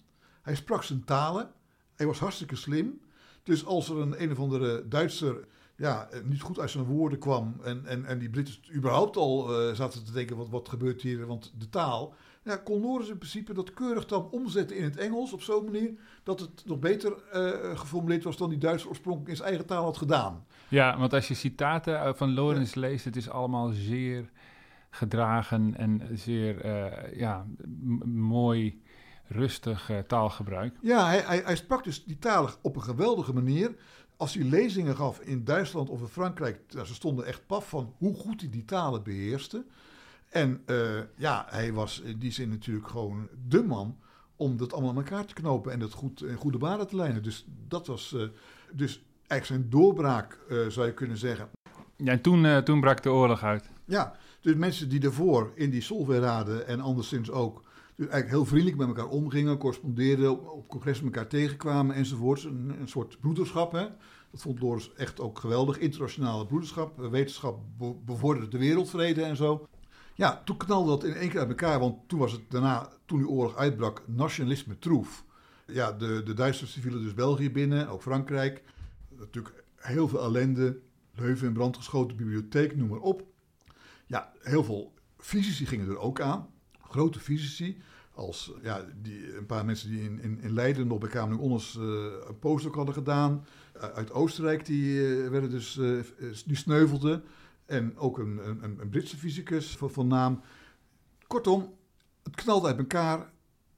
Hij sprak zijn talen. Hij was hartstikke slim. Dus als er een een of andere Duitser ja, niet goed uit zijn woorden kwam en, en, en die Britten überhaupt al uh, zaten te denken, wat, wat gebeurt hier, want de taal... Ja, kon in principe dat keurig dan omzetten in het Engels op zo'n manier dat het nog beter uh, geformuleerd was dan die Duitse oorspronkelijk in zijn eigen taal had gedaan. Ja, want als je citaten eh, van Lorenz leest, het is allemaal zeer gedragen en zeer uh, ja, mooi rustig uh, taalgebruik. Ja, hij, hij, hij, sprak dus die taal op een geweldige manier. Als hij lezingen gaf in Duitsland of in Frankrijk, nou, ze stonden echt paf van hoe goed hij die talen beheerste. En uh, ja, hij was in die zin natuurlijk gewoon de man om dat allemaal aan elkaar te knopen en dat goed in goede banen te leiden. Dus dat was uh, dus eigenlijk zijn doorbraak, zou je kunnen zeggen. Ja, en toen, toen brak de oorlog uit. Ja, dus mensen die daarvoor in die Solvay-raden en anderszins ook dus eigenlijk heel vriendelijk met elkaar omgingen, correspondeerden, op, op congressen elkaar tegenkwamen enzovoorts. Een, een soort broederschap, hè. Dat vond Lorenz echt ook geweldig. Internationale broederschap, eh, wetenschap bevorderde de wereldvrede en zo. Ja, toen knalde dat in één keer uit elkaar, want toen was het daarna, toen die oorlog uitbrak, nationalisme troef. Ja, de, de Duitsers vielen dus België binnen, ook Frankrijk. Natuurlijk heel veel ellende, Leuven in brand geschoten, bibliotheek, noem maar op. Ja, heel veel fysici gingen er ook aan grote fysici. Als ja, die, een paar mensen die in, in, in Leiden nog bij Kamer Onnes uh, een postdoc hadden gedaan. uit Oostenrijk die, uh, werden dus, die sneuvelden. En ook een, een, een Britse fysicus van, van, naam. Kortom, het knalde uit elkaar.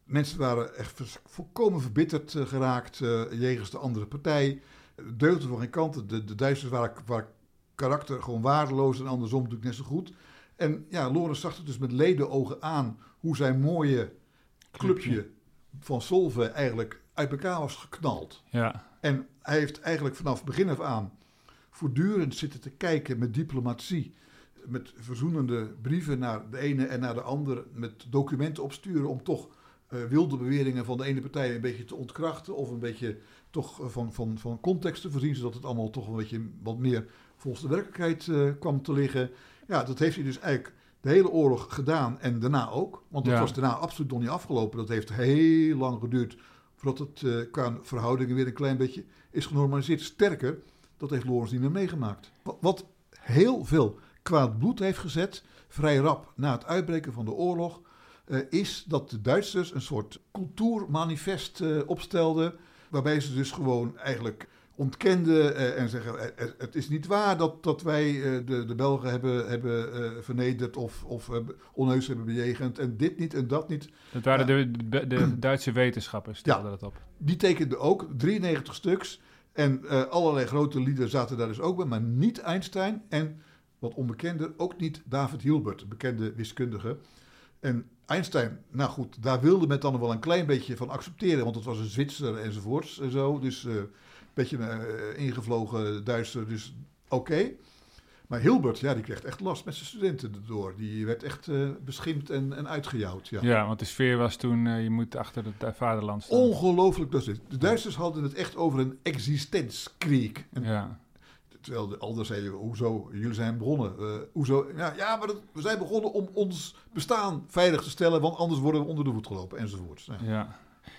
Mensen waren echt volkomen verbitterd geraakt jegens de andere partij. Deugden van geen kant. De, de Duitsers waren, waren karakter gewoon waardeloos en andersom natuurlijk net zo goed. En ja, Lorenz zag het dus met ledenogen aan hoe zijn mooie clubje van Solve eigenlijk uit elkaar was geknald. Ja. En hij heeft eigenlijk vanaf begin af aan voortdurend zitten te kijken met diplomatie. Met verzoenende brieven naar de ene en naar de andere. Met documenten opsturen om toch uh, wilde beweringen van de ene partij een beetje te ontkrachten. Of een beetje toch van, van, van context te voorzien. Zodat het allemaal toch een beetje wat meer volgens de werkelijkheid uh, kwam te liggen. Ja, dat heeft hij dus eigenlijk de hele oorlog gedaan en daarna ook. Want dat was daarna absoluut nog niet afgelopen. Dat heeft heel lang geduurd voordat het uh, qua verhoudingen weer een klein beetje is genormaliseerd. Sterker, dat heeft Lorenz niet meer meegemaakt. Wat heel veel kwaad bloed heeft gezet, vrij rap na het uitbreken van de oorlog, eh, is dat de Duitsers een soort cultuurmanifest eh, opstelden. Waarbij ze dus gewoon eigenlijk ontkenden eh, en zeggen: Het is niet waar dat, dat wij de, de Belgen hebben, hebben vernederd of, of onheus hebben bejegend. En dit niet en dat niet. Dat waren Ja. de, de, de Duitse wetenschappers, stelden dat op. Die tekende ook 93 stuks. En eh, allerlei grote lieden zaten daar dus ook bij, maar niet Einstein. En wat onbekender, ook niet David Hilbert, de bekende wiskundige. En Einstein, nou goed, daar wilde men dan wel een klein beetje van accepteren, want het was een Zwitser enzovoorts en zo. Dus eh, een beetje eh, ingevlogen Duitser, dus oké. Maar Hilbert, ja, die kreeg echt last met zijn studenten erdoor. Die werd echt eh, beschimpt en, en uitgejouwd. Ja. Ja. want de sfeer was toen, eh, je moet achter het eh, vaderland staan. Ongelooflijk dat is dit. De Duitsers hadden het echt over een existenzkrieg. En Ja, Terwijl de anderen zeiden, hoezo, jullie zijn begonnen. Hoezo? Ja, ja maar dat- we zijn begonnen om ons bestaan veilig te stellen, want anders worden we onder de voet gelopen, enzovoorts. Ja. ja.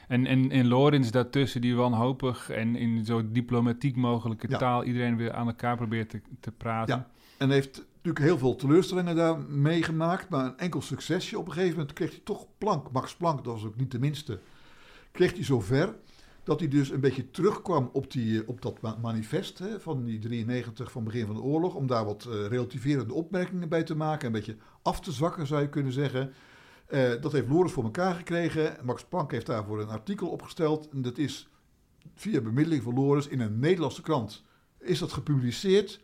En, en, en Lorenz daartussen, die wanhopig en in zo diplomatiek mogelijke Ja. taal iedereen weer aan elkaar probeert te, te praten. Ja. En heeft natuurlijk heel veel teleurstellingen daar meegemaakt, maar een enkel succesje. Op een gegeven moment kreeg hij toch Planck, Max Planck, dat was ook niet de minste, kreeg hij zover dat hij dus een beetje terugkwam op, die, op dat ma- manifest hè, van die 93 van begin van de oorlog, om daar wat eh, relativerende opmerkingen bij te maken, een beetje af te zwakken zou je kunnen zeggen. Eh, dat heeft Lorenz voor elkaar gekregen. Max Planck heeft daarvoor een artikel opgesteld. En dat is via bemiddeling van Lorenz in een Nederlandse krant. Is dat gepubliceerd?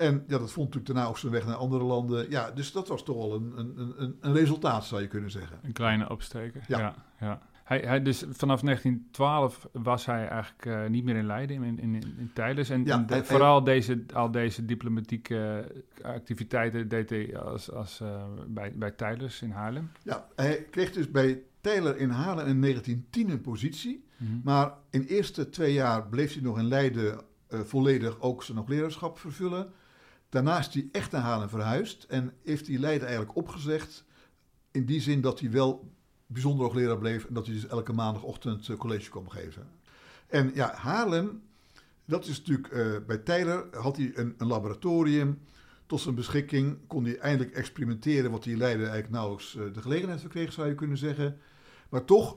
En ja, dat vond natuurlijk daarna ook zijn weg naar andere landen. Ja, dus dat was toch wel een, een, een, een resultaat, zou je kunnen zeggen. Een kleine opsteker. Ja. Ja. ja, Hij, hij, dus vanaf 1912 was hij eigenlijk eh, niet meer in Leiden, in, in, in, Tijdens. En, Ja, en de- hij- vooral deze, al deze diplomatieke eh, activiteiten deed hij als, als, eh, bij, bij Tijdens in Haarlem. Ja, hij kreeg dus bij Taylor in Haarlem in 1910 een positie. Mhm. Maar in de eerste twee jaar bleef hij nog in Leiden volledig ook zijn hoogleraarschap vervullen. Daarna is hij echt naar Haarlem verhuisd en heeft hij Leiden eigenlijk opgezegd. In die zin dat hij wel bijzonder hoogleraar bleef en dat hij dus elke maandagochtend eh, college kwam geven. En ja, Haarlem, dat is natuurlijk eh, bij Taylor had hij een, een laboratorium tot zijn beschikking. Kon hij eindelijk experimenteren wat hij in Leiden eigenlijk nauwelijks eh, de gelegenheid voor kreeg, zou je kunnen zeggen. Maar toch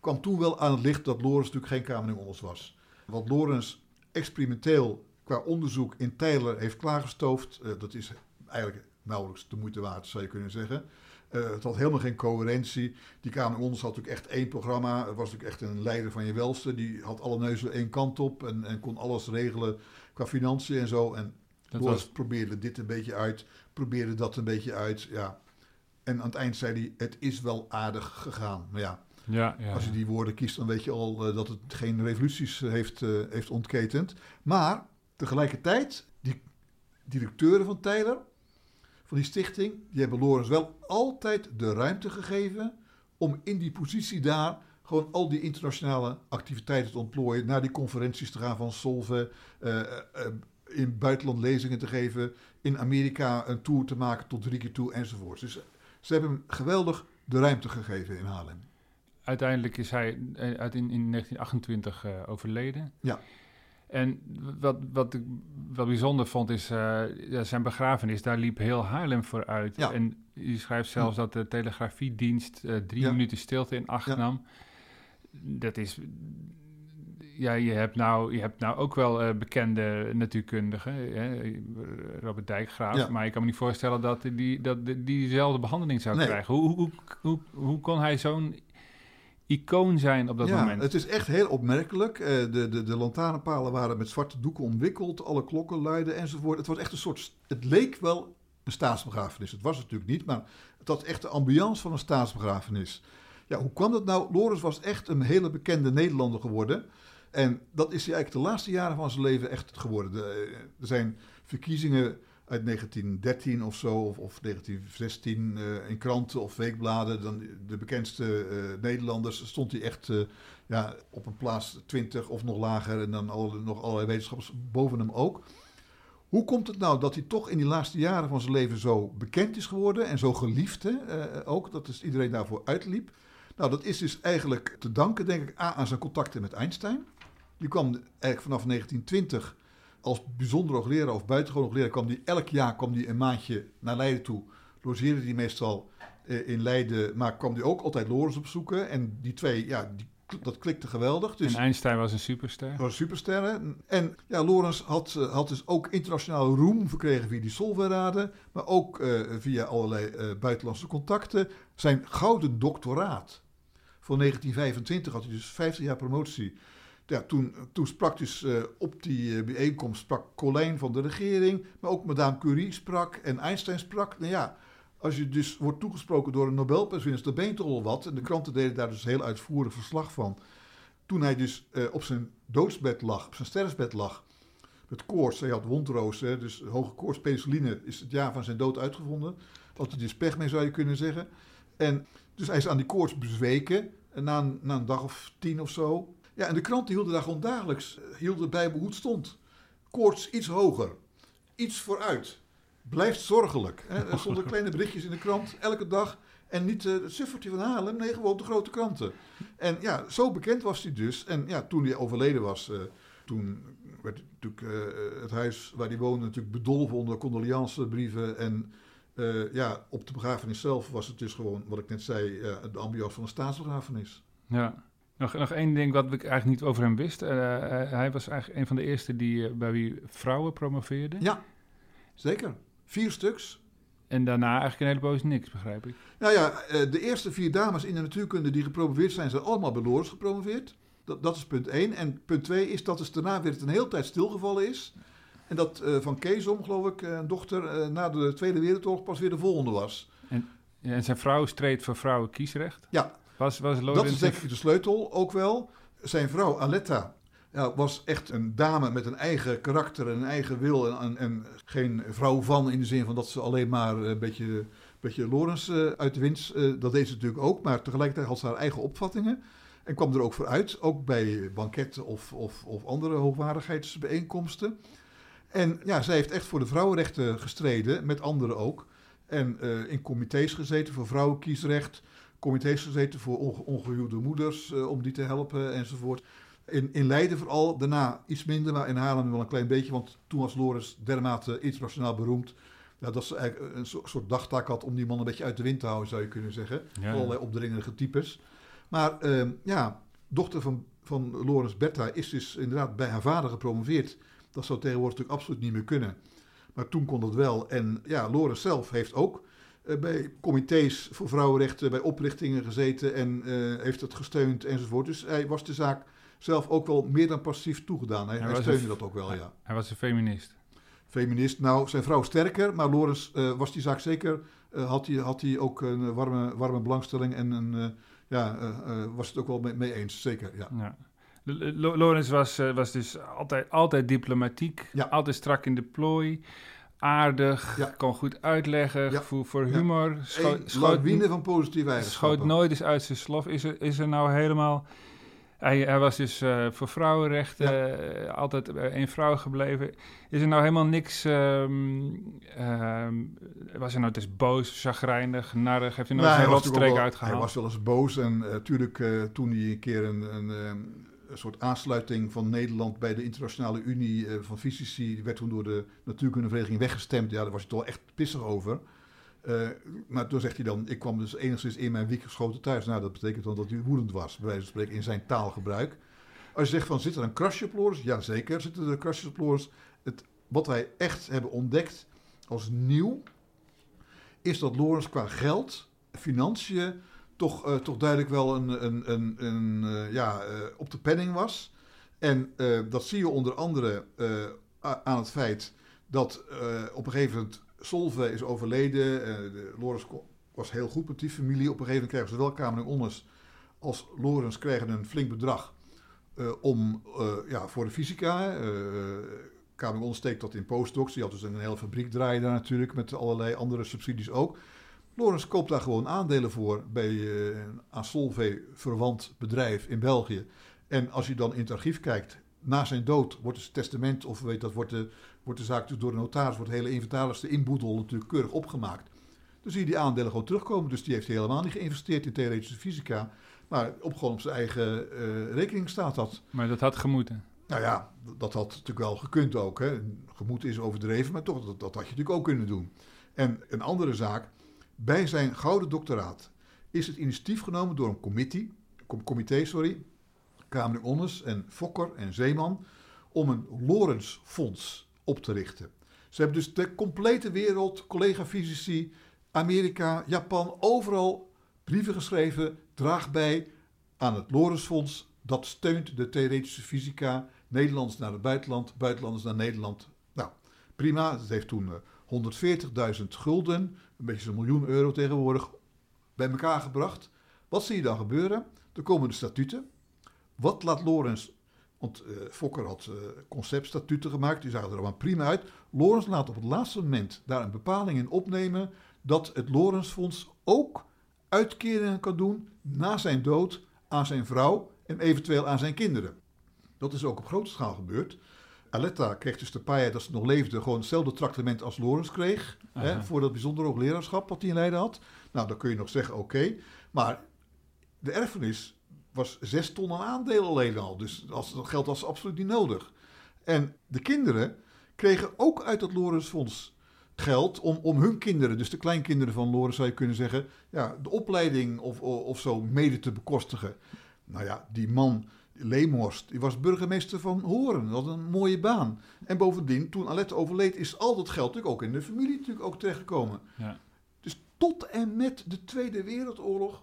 kwam toen wel aan het licht dat Lorenz natuurlijk geen Kamerling-Onders was. Wat Lorenz experimenteel qua onderzoek in Taylor heeft klaargestoofd, eh, dat is eigenlijk nauwelijks de moeite waard, zou je kunnen zeggen. Eh, het had helemaal geen coherentie. Die Kamerling-Onders had natuurlijk echt één programma. Het was natuurlijk echt een leider van je welste. Die had alle neuzen één kant op en, en kon alles regelen qua financiën en zo. En Dat was, probeerde dit een beetje uit, probeerde dat een beetje uit. Ja. En aan het eind zei hij, het is wel aardig gegaan. Maar ja, ja, ja, als je die woorden kiest, dan weet je al eh, dat het geen revoluties heeft, heeft ontketend. Maar tegelijkertijd, die directeuren van Taylor, van die stichting, die hebben Lorenz wel altijd de ruimte gegeven om in die positie daar gewoon al die internationale activiteiten te ontplooien, naar die conferenties te gaan van Solve, eh, eh, in het buitenland lezingen te geven, in Amerika een tour te maken tot drie keer toe enzovoort. Dus ze hebben hem geweldig de ruimte gegeven in Haarlem. uiteindelijk is hij eh, uit in, in 1928 eh, overleden. Ja. En wat, wat ik wel bijzonder vond is eh, zijn begrafenis. Daar liep heel Haarlem voor uit. Ja. En je schrijft zelfs dat de telegrafiedienst eh, drie Ja. minuten stilte in acht nam. Dat is... Ja, je hebt nou, je hebt nou ook wel eh, bekende natuurkundigen, hè, Robert Dijkgraaf. Ja. Maar ik kan me niet voorstellen dat die, dat die, diezelfde behandeling zou Nee. krijgen. Hoe, hoe, hoe, hoe kon hij zo'n icoon zijn op dat ja, moment? het is echt heel opmerkelijk. Eh, de, de, de lantaarnpalen waren met zwarte doeken omwikkeld, alle klokken luiden enzovoort. Het was echt een soort, het leek wel een staatsbegrafenis. Het was het natuurlijk niet, maar het had echt de ambiance van een staatsbegrafenis. Ja, hoe kwam dat nou? Lorenz was echt een hele bekende Nederlander geworden. En dat is hij eigenlijk de laatste jaren van zijn leven echt geworden. De, eh, er zijn verkiezingen uit 1913 of zo, of, of 1916 eh, in kranten of weekbladen. Dan de bekendste eh, Nederlanders stond hij echt eh, ja, op een plaats 20 of nog lager. En dan nog allerlei wetenschappers boven hem ook. Hoe komt het nou dat hij toch in die laatste jaren van zijn leven zo bekend is geworden en zo geliefd hè, ook, dat is iedereen daarvoor uitliep? Nou, dat is dus eigenlijk te danken, denk ik, A, aan zijn contacten met Einstein. Die kwam eigenlijk vanaf 1920 als bijzonder hoogleraar of buitengewoon hoogleraar, kwam die elk jaar kwam die een maandje naar Leiden toe. Logeerde die meestal eh, in Leiden, maar kwam hij ook altijd Lorenz opzoeken. En die twee, ja, die, dat klikte geweldig. Dus en Einstein was een superster. was supersterren. En ja, Lorenz had, eh, had dus ook internationaal roem verkregen via die Solvay-raden, maar ook eh, via allerlei buitenlandse contacten. Zijn gouden doctoraat van 1925 had hij dus 50 jaar promotie. Ja, toen, toen sprak dus eh, op die eh, bijeenkomst sprak Colijn van de regering, maar ook Madame Curie sprak en Einstein sprak. Nou ja, als je dus wordt toegesproken door een Nobelprijswinnaar, dan ben je toch al wat. En de kranten deden daar dus heel uitvoerig verslag van. Toen hij dus eh, op zijn doodsbed lag, op zijn sterfbed lag, met koorts, hij had wondroos, dus hoge koorts, penicilline is het jaar van zijn dood uitgevonden. Had hij dus pech mee, zou je kunnen zeggen. En dus hij is aan die koorts bezweken, en na na een dag of tien of zo. Ja, en de kranten hielden daar gewoon dagelijks, eh, hielden bij hoe het stond. Koorts iets hoger, iets vooruit. Blijft zorgelijk. Hè. Er stonden kleine berichtjes in de krant, elke dag. En niet uh, het suffertje van Haarlem, nee, gewoon de grote kranten. En ja, zo bekend was hij dus. En ja, toen hij overleden was, uh, toen werd natuurlijk uh, het huis waar hij woonde natuurlijk bedolven onder condoleancebrieven. En ja, op de begrafenis zelf was het dus gewoon, wat ik net zei, de ambiance van een staatsbegrafenis. Ja. Nog, nog één ding wat ik eigenlijk niet over hem wist. hij was eigenlijk een van de eerste die, bij wie vrouwen promoveerde. Ja, zeker. Vier stuks. En daarna eigenlijk een hele poos niks, begrijp ik. Nou ja, de eerste vier dames in de natuurkunde die gepromoveerd zijn, zijn allemaal bij Lorenz gepromoveerd. Dat, dat is punt één. En punt twee is dat dus daarna weer het een hele tijd stilgevallen is. En dat uh, van Keesom, geloof ik, een dochter, uh, na de Tweede Wereldoorlog pas weer de volgende was. En, en zijn vrouw streed voor vrouwen kiesrecht? Ja, was, was dat is denk ik de sleutel ook wel. Zijn vrouw Aletta ja, was echt een dame met een eigen karakter en een eigen wil. En, en, geen vrouw van in de zin van dat ze alleen maar een beetje, een beetje Lorenz uh, uit de winst. Uh, dat deed ze natuurlijk ook, maar tegelijkertijd had ze haar eigen opvattingen. En kwam er ook voor uit, ook bij banketten of, of, of andere hoogwaardigheidsbijeenkomsten. En ja, zij heeft echt voor de vrouwenrechten gestreden, met anderen ook. En uh, in comité's gezeten voor vrouwenkiesrecht. Comité's gezeten voor onge ongehuwde moeders, om die te helpen enzovoort. In, in Leiden vooral, daarna iets minder, maar in Haarlem wel een klein beetje. Want toen was Loris dermate internationaal beroemd. Ja, dat ze eigenlijk een soort dagtaak had om die man een beetje uit de wind te houden, zou je kunnen zeggen. Ja. Allerlei opdringerige types. Maar uh, ja, dochter van, van Lorenz Bertha is dus inderdaad bij haar vader gepromoveerd. Dat zou tegenwoordig natuurlijk absoluut niet meer kunnen. Maar toen kon dat wel. En ja, Lorenz zelf heeft ook bij comité's voor vrouwenrechten, bij oprichtingen gezeten en uh, heeft het gesteund enzovoort. Dus hij was de zaak zelf ook wel meer dan passief toegedaan. Hij, hij, hij steunde dat ook wel, hij, ja. Hij was een feminist. Feminist. Nou, zijn vrouw sterker, maar Lorenz uh, was die zaak zeker. Had hij had hij ook een warme, warme belangstelling en een, ja, was het ook wel mee, mee eens, zeker. Ja. ja. Lorenz was, was dus altijd, altijd diplomatiek, ja. altijd strak in de plooi aardig, ja. kon goed uitleggen, ja. gevoel voor humor. Ja. Scho schoot, van positieve eigenschappen. Schoot nooit eens uit zijn slof. Is er, is er nou helemaal hij, hij, was dus uh, voor vrouwenrechten uh, altijd bij één vrouw gebleven. Is er nou helemaal niks... Um, um, was hij nou dus boos, chagrijnig, narrig? Heeft hij nooit nou, zijn rotstreek uitgehaald? Hij was wel eens boos en natuurlijk uh, toen hij een keer een, een, een, soort aansluiting van Nederland bij de Internationale Unie van Fysici... die werd toen door de Natuurkundevereniging weggestemd. Ja, daar was hij toch echt pissig over... Uh, maar toen zegt hij dan, ik kwam dus enigszins in mijn wiek geschoten thuis. Nou, dat betekent dan dat hij woedend was, bij wijze van spreken, in zijn taalgebruik. Als je zegt van, zit er een krasje op Loris? Ja, zeker zitten er krasjes op Loris. Het, wat wij echt hebben ontdekt als nieuw, is dat Loris qua geld, financiën, toch, uh, toch duidelijk wel een, een, een, een uh, ja, op de penning was. En dat zie je onder andere aan het feit dat op een gegeven moment Solve is overleden. De, Lorenz was heel goed met die familie. Op een gegeven moment krijgen zowel Kamer en Onnes als Lorenz krijgen een flink bedrag om, ja, voor de fysica. Kamer Onnes steekt dat in postdocs. Die had dus een hele fabriek draaien daar natuurlijk met allerlei andere subsidies ook. Lorenz koopt daar gewoon aandelen voor bij een aan Solvay verwant bedrijf in België. En als je dan in het archief kijkt, na zijn dood wordt het testament, of weet dat, wordt de, wordt de zaak dus door de notaris, wordt de hele inventaris, de inboedel natuurlijk keurig opgemaakt. Dan zie je die aandelen gewoon terugkomen. Dus die heeft helemaal niet geïnvesteerd in theoretische fysica. Maar op, gewoon op zijn eigen uh, rekening staat dat. Maar dat had gemoeten. Nou ja, dat had natuurlijk wel gekund ook. Hè. Gemoeten is overdreven, maar toch, dat, dat had je natuurlijk ook kunnen doen. En een andere zaak, Bij zijn gouden doctoraat is het initiatief genomen door een comité, sorry, Kamer Onnes en Fokker en Zeeman, om een Lorenz Fonds op te richten. Ze hebben dus de complete wereld, collega-fysici, Amerika, Japan, overal brieven geschreven, draag bij aan het Lorenz Fonds. Dat steunt de theoretische fysica, Nederlanders naar het buitenland, buitenlanders naar Nederland. Nou, prima. Dat heeft toen eh, 140.000 gulden, een beetje zo'n miljoen euro tegenwoordig, bij elkaar gebracht. Wat zie je dan gebeuren? Er komen de statuten. Wat laat Lorenz, want eh, Fokker had eh, conceptstatuten gemaakt, die zagen er allemaal prima uit. Lorenz laat op het laatste moment daar een bepaling in opnemen dat het Lorenzfonds ook uitkeringen kan doen na zijn dood aan zijn vrouw en eventueel aan zijn kinderen. Dat is ook op grote schaal gebeurd. Aletta kreeg dus de paar jaar dat ze nog leefde gewoon hetzelfde tractement als Lorenz kreeg. Hè, voor dat bijzonder hoogleraarschap wat hij in Leiden had. Nou, dan kun je nog zeggen, oké. Maar de erfenis was zes ton aan aandelen alleen al. Dus als, dat geld was absoluut niet nodig. En de kinderen kregen ook uit dat Lorenzfonds geld om, om hun kinderen, dus de kleinkinderen van Lorenz zou je kunnen zeggen, ja, de opleiding of, of, of zo mede te bekostigen. Nou ja, die man, Leemhorst, die was burgemeester van Horen. Dat was een mooie baan. En bovendien, toen Alette overleed, is al dat geld natuurlijk ook in de familie natuurlijk ook terechtgekomen. Ja. Dus tot en met de Tweede Wereldoorlog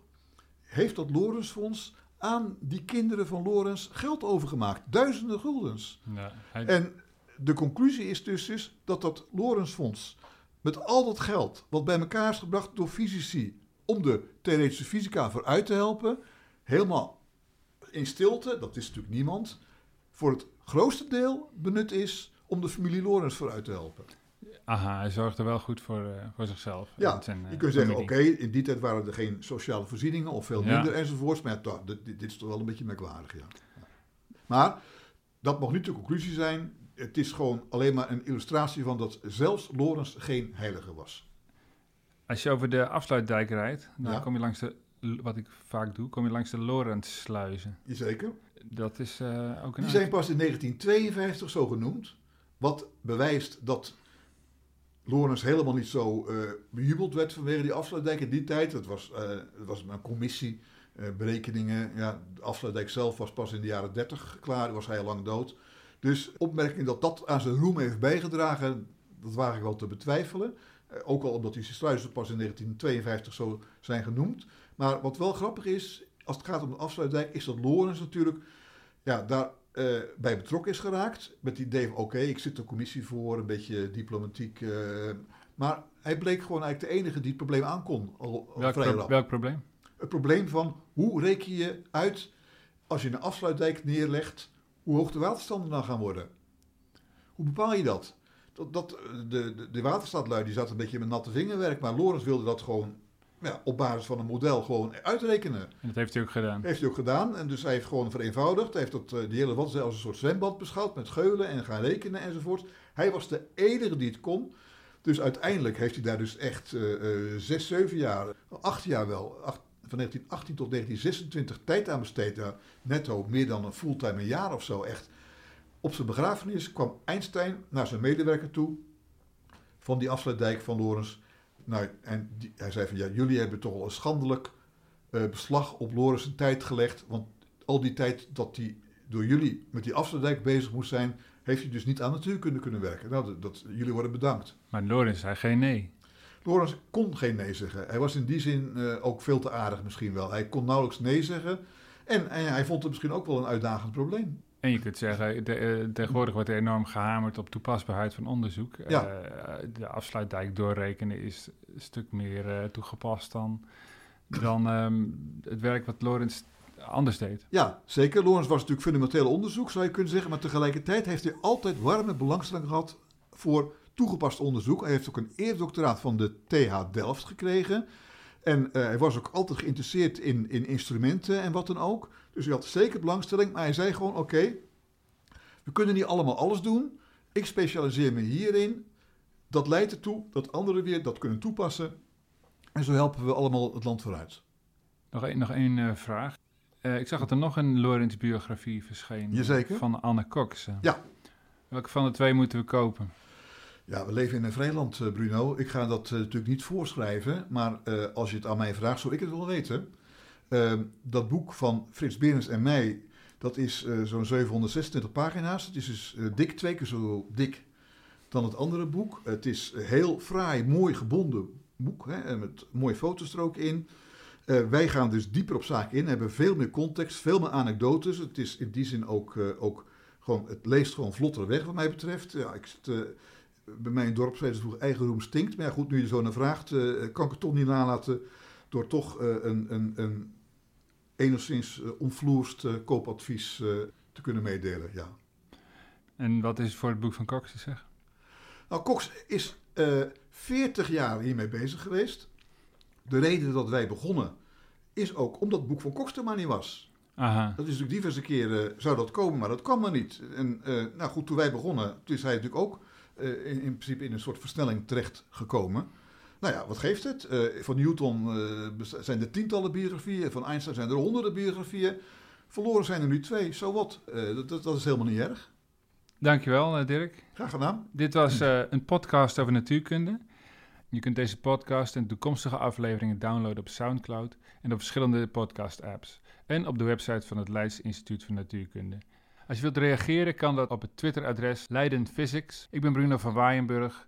heeft dat Lorenzfonds aan die kinderen van Lorenz geld overgemaakt. Duizenden guldens. Ja, hij- En de conclusie is dus, is dat dat Lorenzfonds met al dat geld wat bij elkaar is gebracht door fysici om de theoretische fysica vooruit te helpen, helemaal in stilte, dat is natuurlijk niemand, voor het grootste deel benut is om de familie Lorenz vooruit te helpen. aha, hij zorgde wel goed voor, eh, voor zichzelf. Ja, zijn, eh, je kunt zeggen, oké, in die tijd waren er geen sociale voorzieningen of veel Ja. minder enzovoorts. Maar toch, dit, dit is toch wel een beetje merkwaardig, ja. Maar dat mag niet de conclusie zijn. Het is gewoon alleen maar een illustratie van dat zelfs Lorenz geen heilige was. Als je over de afsluitdijk rijdt, dan Ja. kom je langs de, wat ik vaak doe, kom je langs de Lorentzsluizen. Jazeker. Dat is eh, ook een... Die zijn pas in 1952 zo genoemd. Wat bewijst dat Lorenz helemaal niet zo eh, bejubeld werd vanwege die afsluitdijk in die tijd. Het was, eh, het was een commissie, berekeningen. Ja, de afsluitdijk zelf was pas in de jaren 30 klaar, was hij al lang dood. Dus opmerking dat dat aan zijn roem heeft bijgedragen, dat waag ik wel te betwijfelen. Ook al omdat die sluizen pas in 1952 zo zijn genoemd. Maar wat wel grappig is, als het gaat om de afsluitdijk, is dat Lorenz natuurlijk ja, daar eh, bij betrokken is geraakt. Met het idee van, oké, ik zit de commissie voor, een beetje diplomatiek. eh, maar hij bleek gewoon eigenlijk de enige die het probleem aankon. Al, welk, pro- welk probleem? Het probleem van, hoe reken je uit, als je een afsluitdijk neerlegt, hoe hoog de waterstanden dan gaan worden? Hoe bepaal je dat? dat, dat de, de, de waterstaatlui die zat een beetje met natte vingerwerk, maar Lorenz wilde dat gewoon ja, op basis van een model gewoon uitrekenen. En dat heeft hij ook gedaan. Heeft hij ook gedaan. En dus hij heeft gewoon vereenvoudigd. Hij heeft dat, eh, die hele wat als een soort zwembad beschouwd met geulen en gaan rekenen enzovoort. Hij was de enige die het kon. Dus uiteindelijk heeft hij daar dus echt eh, eh, zes, zeven jaar, acht jaar wel, acht- van 1918 tot 1926 tijd aan besteed. Netto meer dan een fulltime een jaar of zo echt. Op zijn begrafenis kwam Einstein naar zijn medewerker toe van die afsluitdijk van Lorenz. Nou, en die, hij zei van ja, jullie hebben toch al een schandelijk eh, beslag op zijn tijd gelegd. Want al die tijd dat hij door jullie met die afsluitdijk bezig moest zijn, heeft hij dus niet aan natuurkunde kunnen werken. Nou, dat, dat- jullie worden bedankt. Maar Lorenz zei geen nee. Lorenz kon geen nee zeggen. Hij was in die zin eh, ook veel te aardig misschien wel. Hij kon nauwelijks nee zeggen. En, en hij vond het misschien ook wel een uitdagend probleem. En je kunt zeggen, de, eh, tegenwoordig wordt er enorm gehamerd op toepasbaarheid van onderzoek. Ja. Eh, de afsluitdijk doorrekenen is een stuk meer eh, toegepast dan, dan ehm, het werk wat Lorenz anders deed. Ja, zeker. Lorenz was natuurlijk fundamenteel onderzoek, zou je kunnen zeggen. Maar tegelijkertijd heeft hij altijd warme belangstelling gehad voor toegepast onderzoek. Hij heeft ook een eerdoctoraat van de TH Delft gekregen. En hij was ook altijd geïnteresseerd in, in instrumenten en wat dan ook. Dus hij had zeker belangstelling. Maar hij zei gewoon, oké, we kunnen niet allemaal alles doen. Ik specialiseer me hierin. Dat leidt ertoe dat anderen weer dat kunnen toepassen. En zo helpen we allemaal het land vooruit. Nog één, nog één eh, vraag. Eh, ik zag dat er nog een Lorenz-biografie verscheen. Jazeker. Van Anne Cox. Ja. Welke van de twee moeten we kopen? Ja, we leven in een vrij land, eh, Bruno. Ik ga dat eh, natuurlijk niet voorschrijven, maar eh, als je het aan mij vraagt, zou ik het wel weten. Ehm, dat boek van Frits Berens en mij, dat is eh, zo'n 726 pagina's. Het is dus eh, dik, twee keer zo dik dan het andere boek. Het is een heel fraai, mooi gebonden boek, hè, met mooie foto's er ook in. Eh, wij gaan dus dieper op zaken in, hebben veel meer context, veel meer anekdotes. Het is in die zin ook, ook gewoon, het leest gewoon vlotter weg wat mij betreft. Ja, ik zit, bij mij in dorpslezen vroeg eigen roem stinkt. Maar ja, goed, nu je zo naar vraagt, kan ik het toch niet nalaten door toch een, een, een enigszins uh, onvloerst eh, koopadvies eh, te kunnen meedelen. Ja. En wat is voor het boek van Cox te zeggen? Nou, Cox is eh 40 jaar hiermee bezig geweest. De reden dat wij begonnen is ook omdat het boek van Cox er maar niet was. Aha. Dat is natuurlijk diverse keren zou dat komen, maar dat kwam maar niet. En eh, nou goed, toen wij begonnen, toen is hij natuurlijk ook eh, in, in principe in een soort versnelling terecht gekomen. Nou ja, wat geeft het? Eh, van Newton eh, zijn er tientallen biografieën, van Einstein zijn er honderden biografieën. Verloren zijn er nu twee, zo wat. Eh, dat, dat, is helemaal niet erg. Dankjewel, Dirk. Graag gedaan. Dit was een podcast over natuurkunde. Je kunt deze podcast en toekomstige afleveringen downloaden op Soundcloud en op verschillende podcast-apps. En op de website van het Leids Instituut voor Natuurkunde. Als je wilt reageren, kan dat op het Twitter-adres Leiden Physics. Ik ben Bruno van Waaienburg.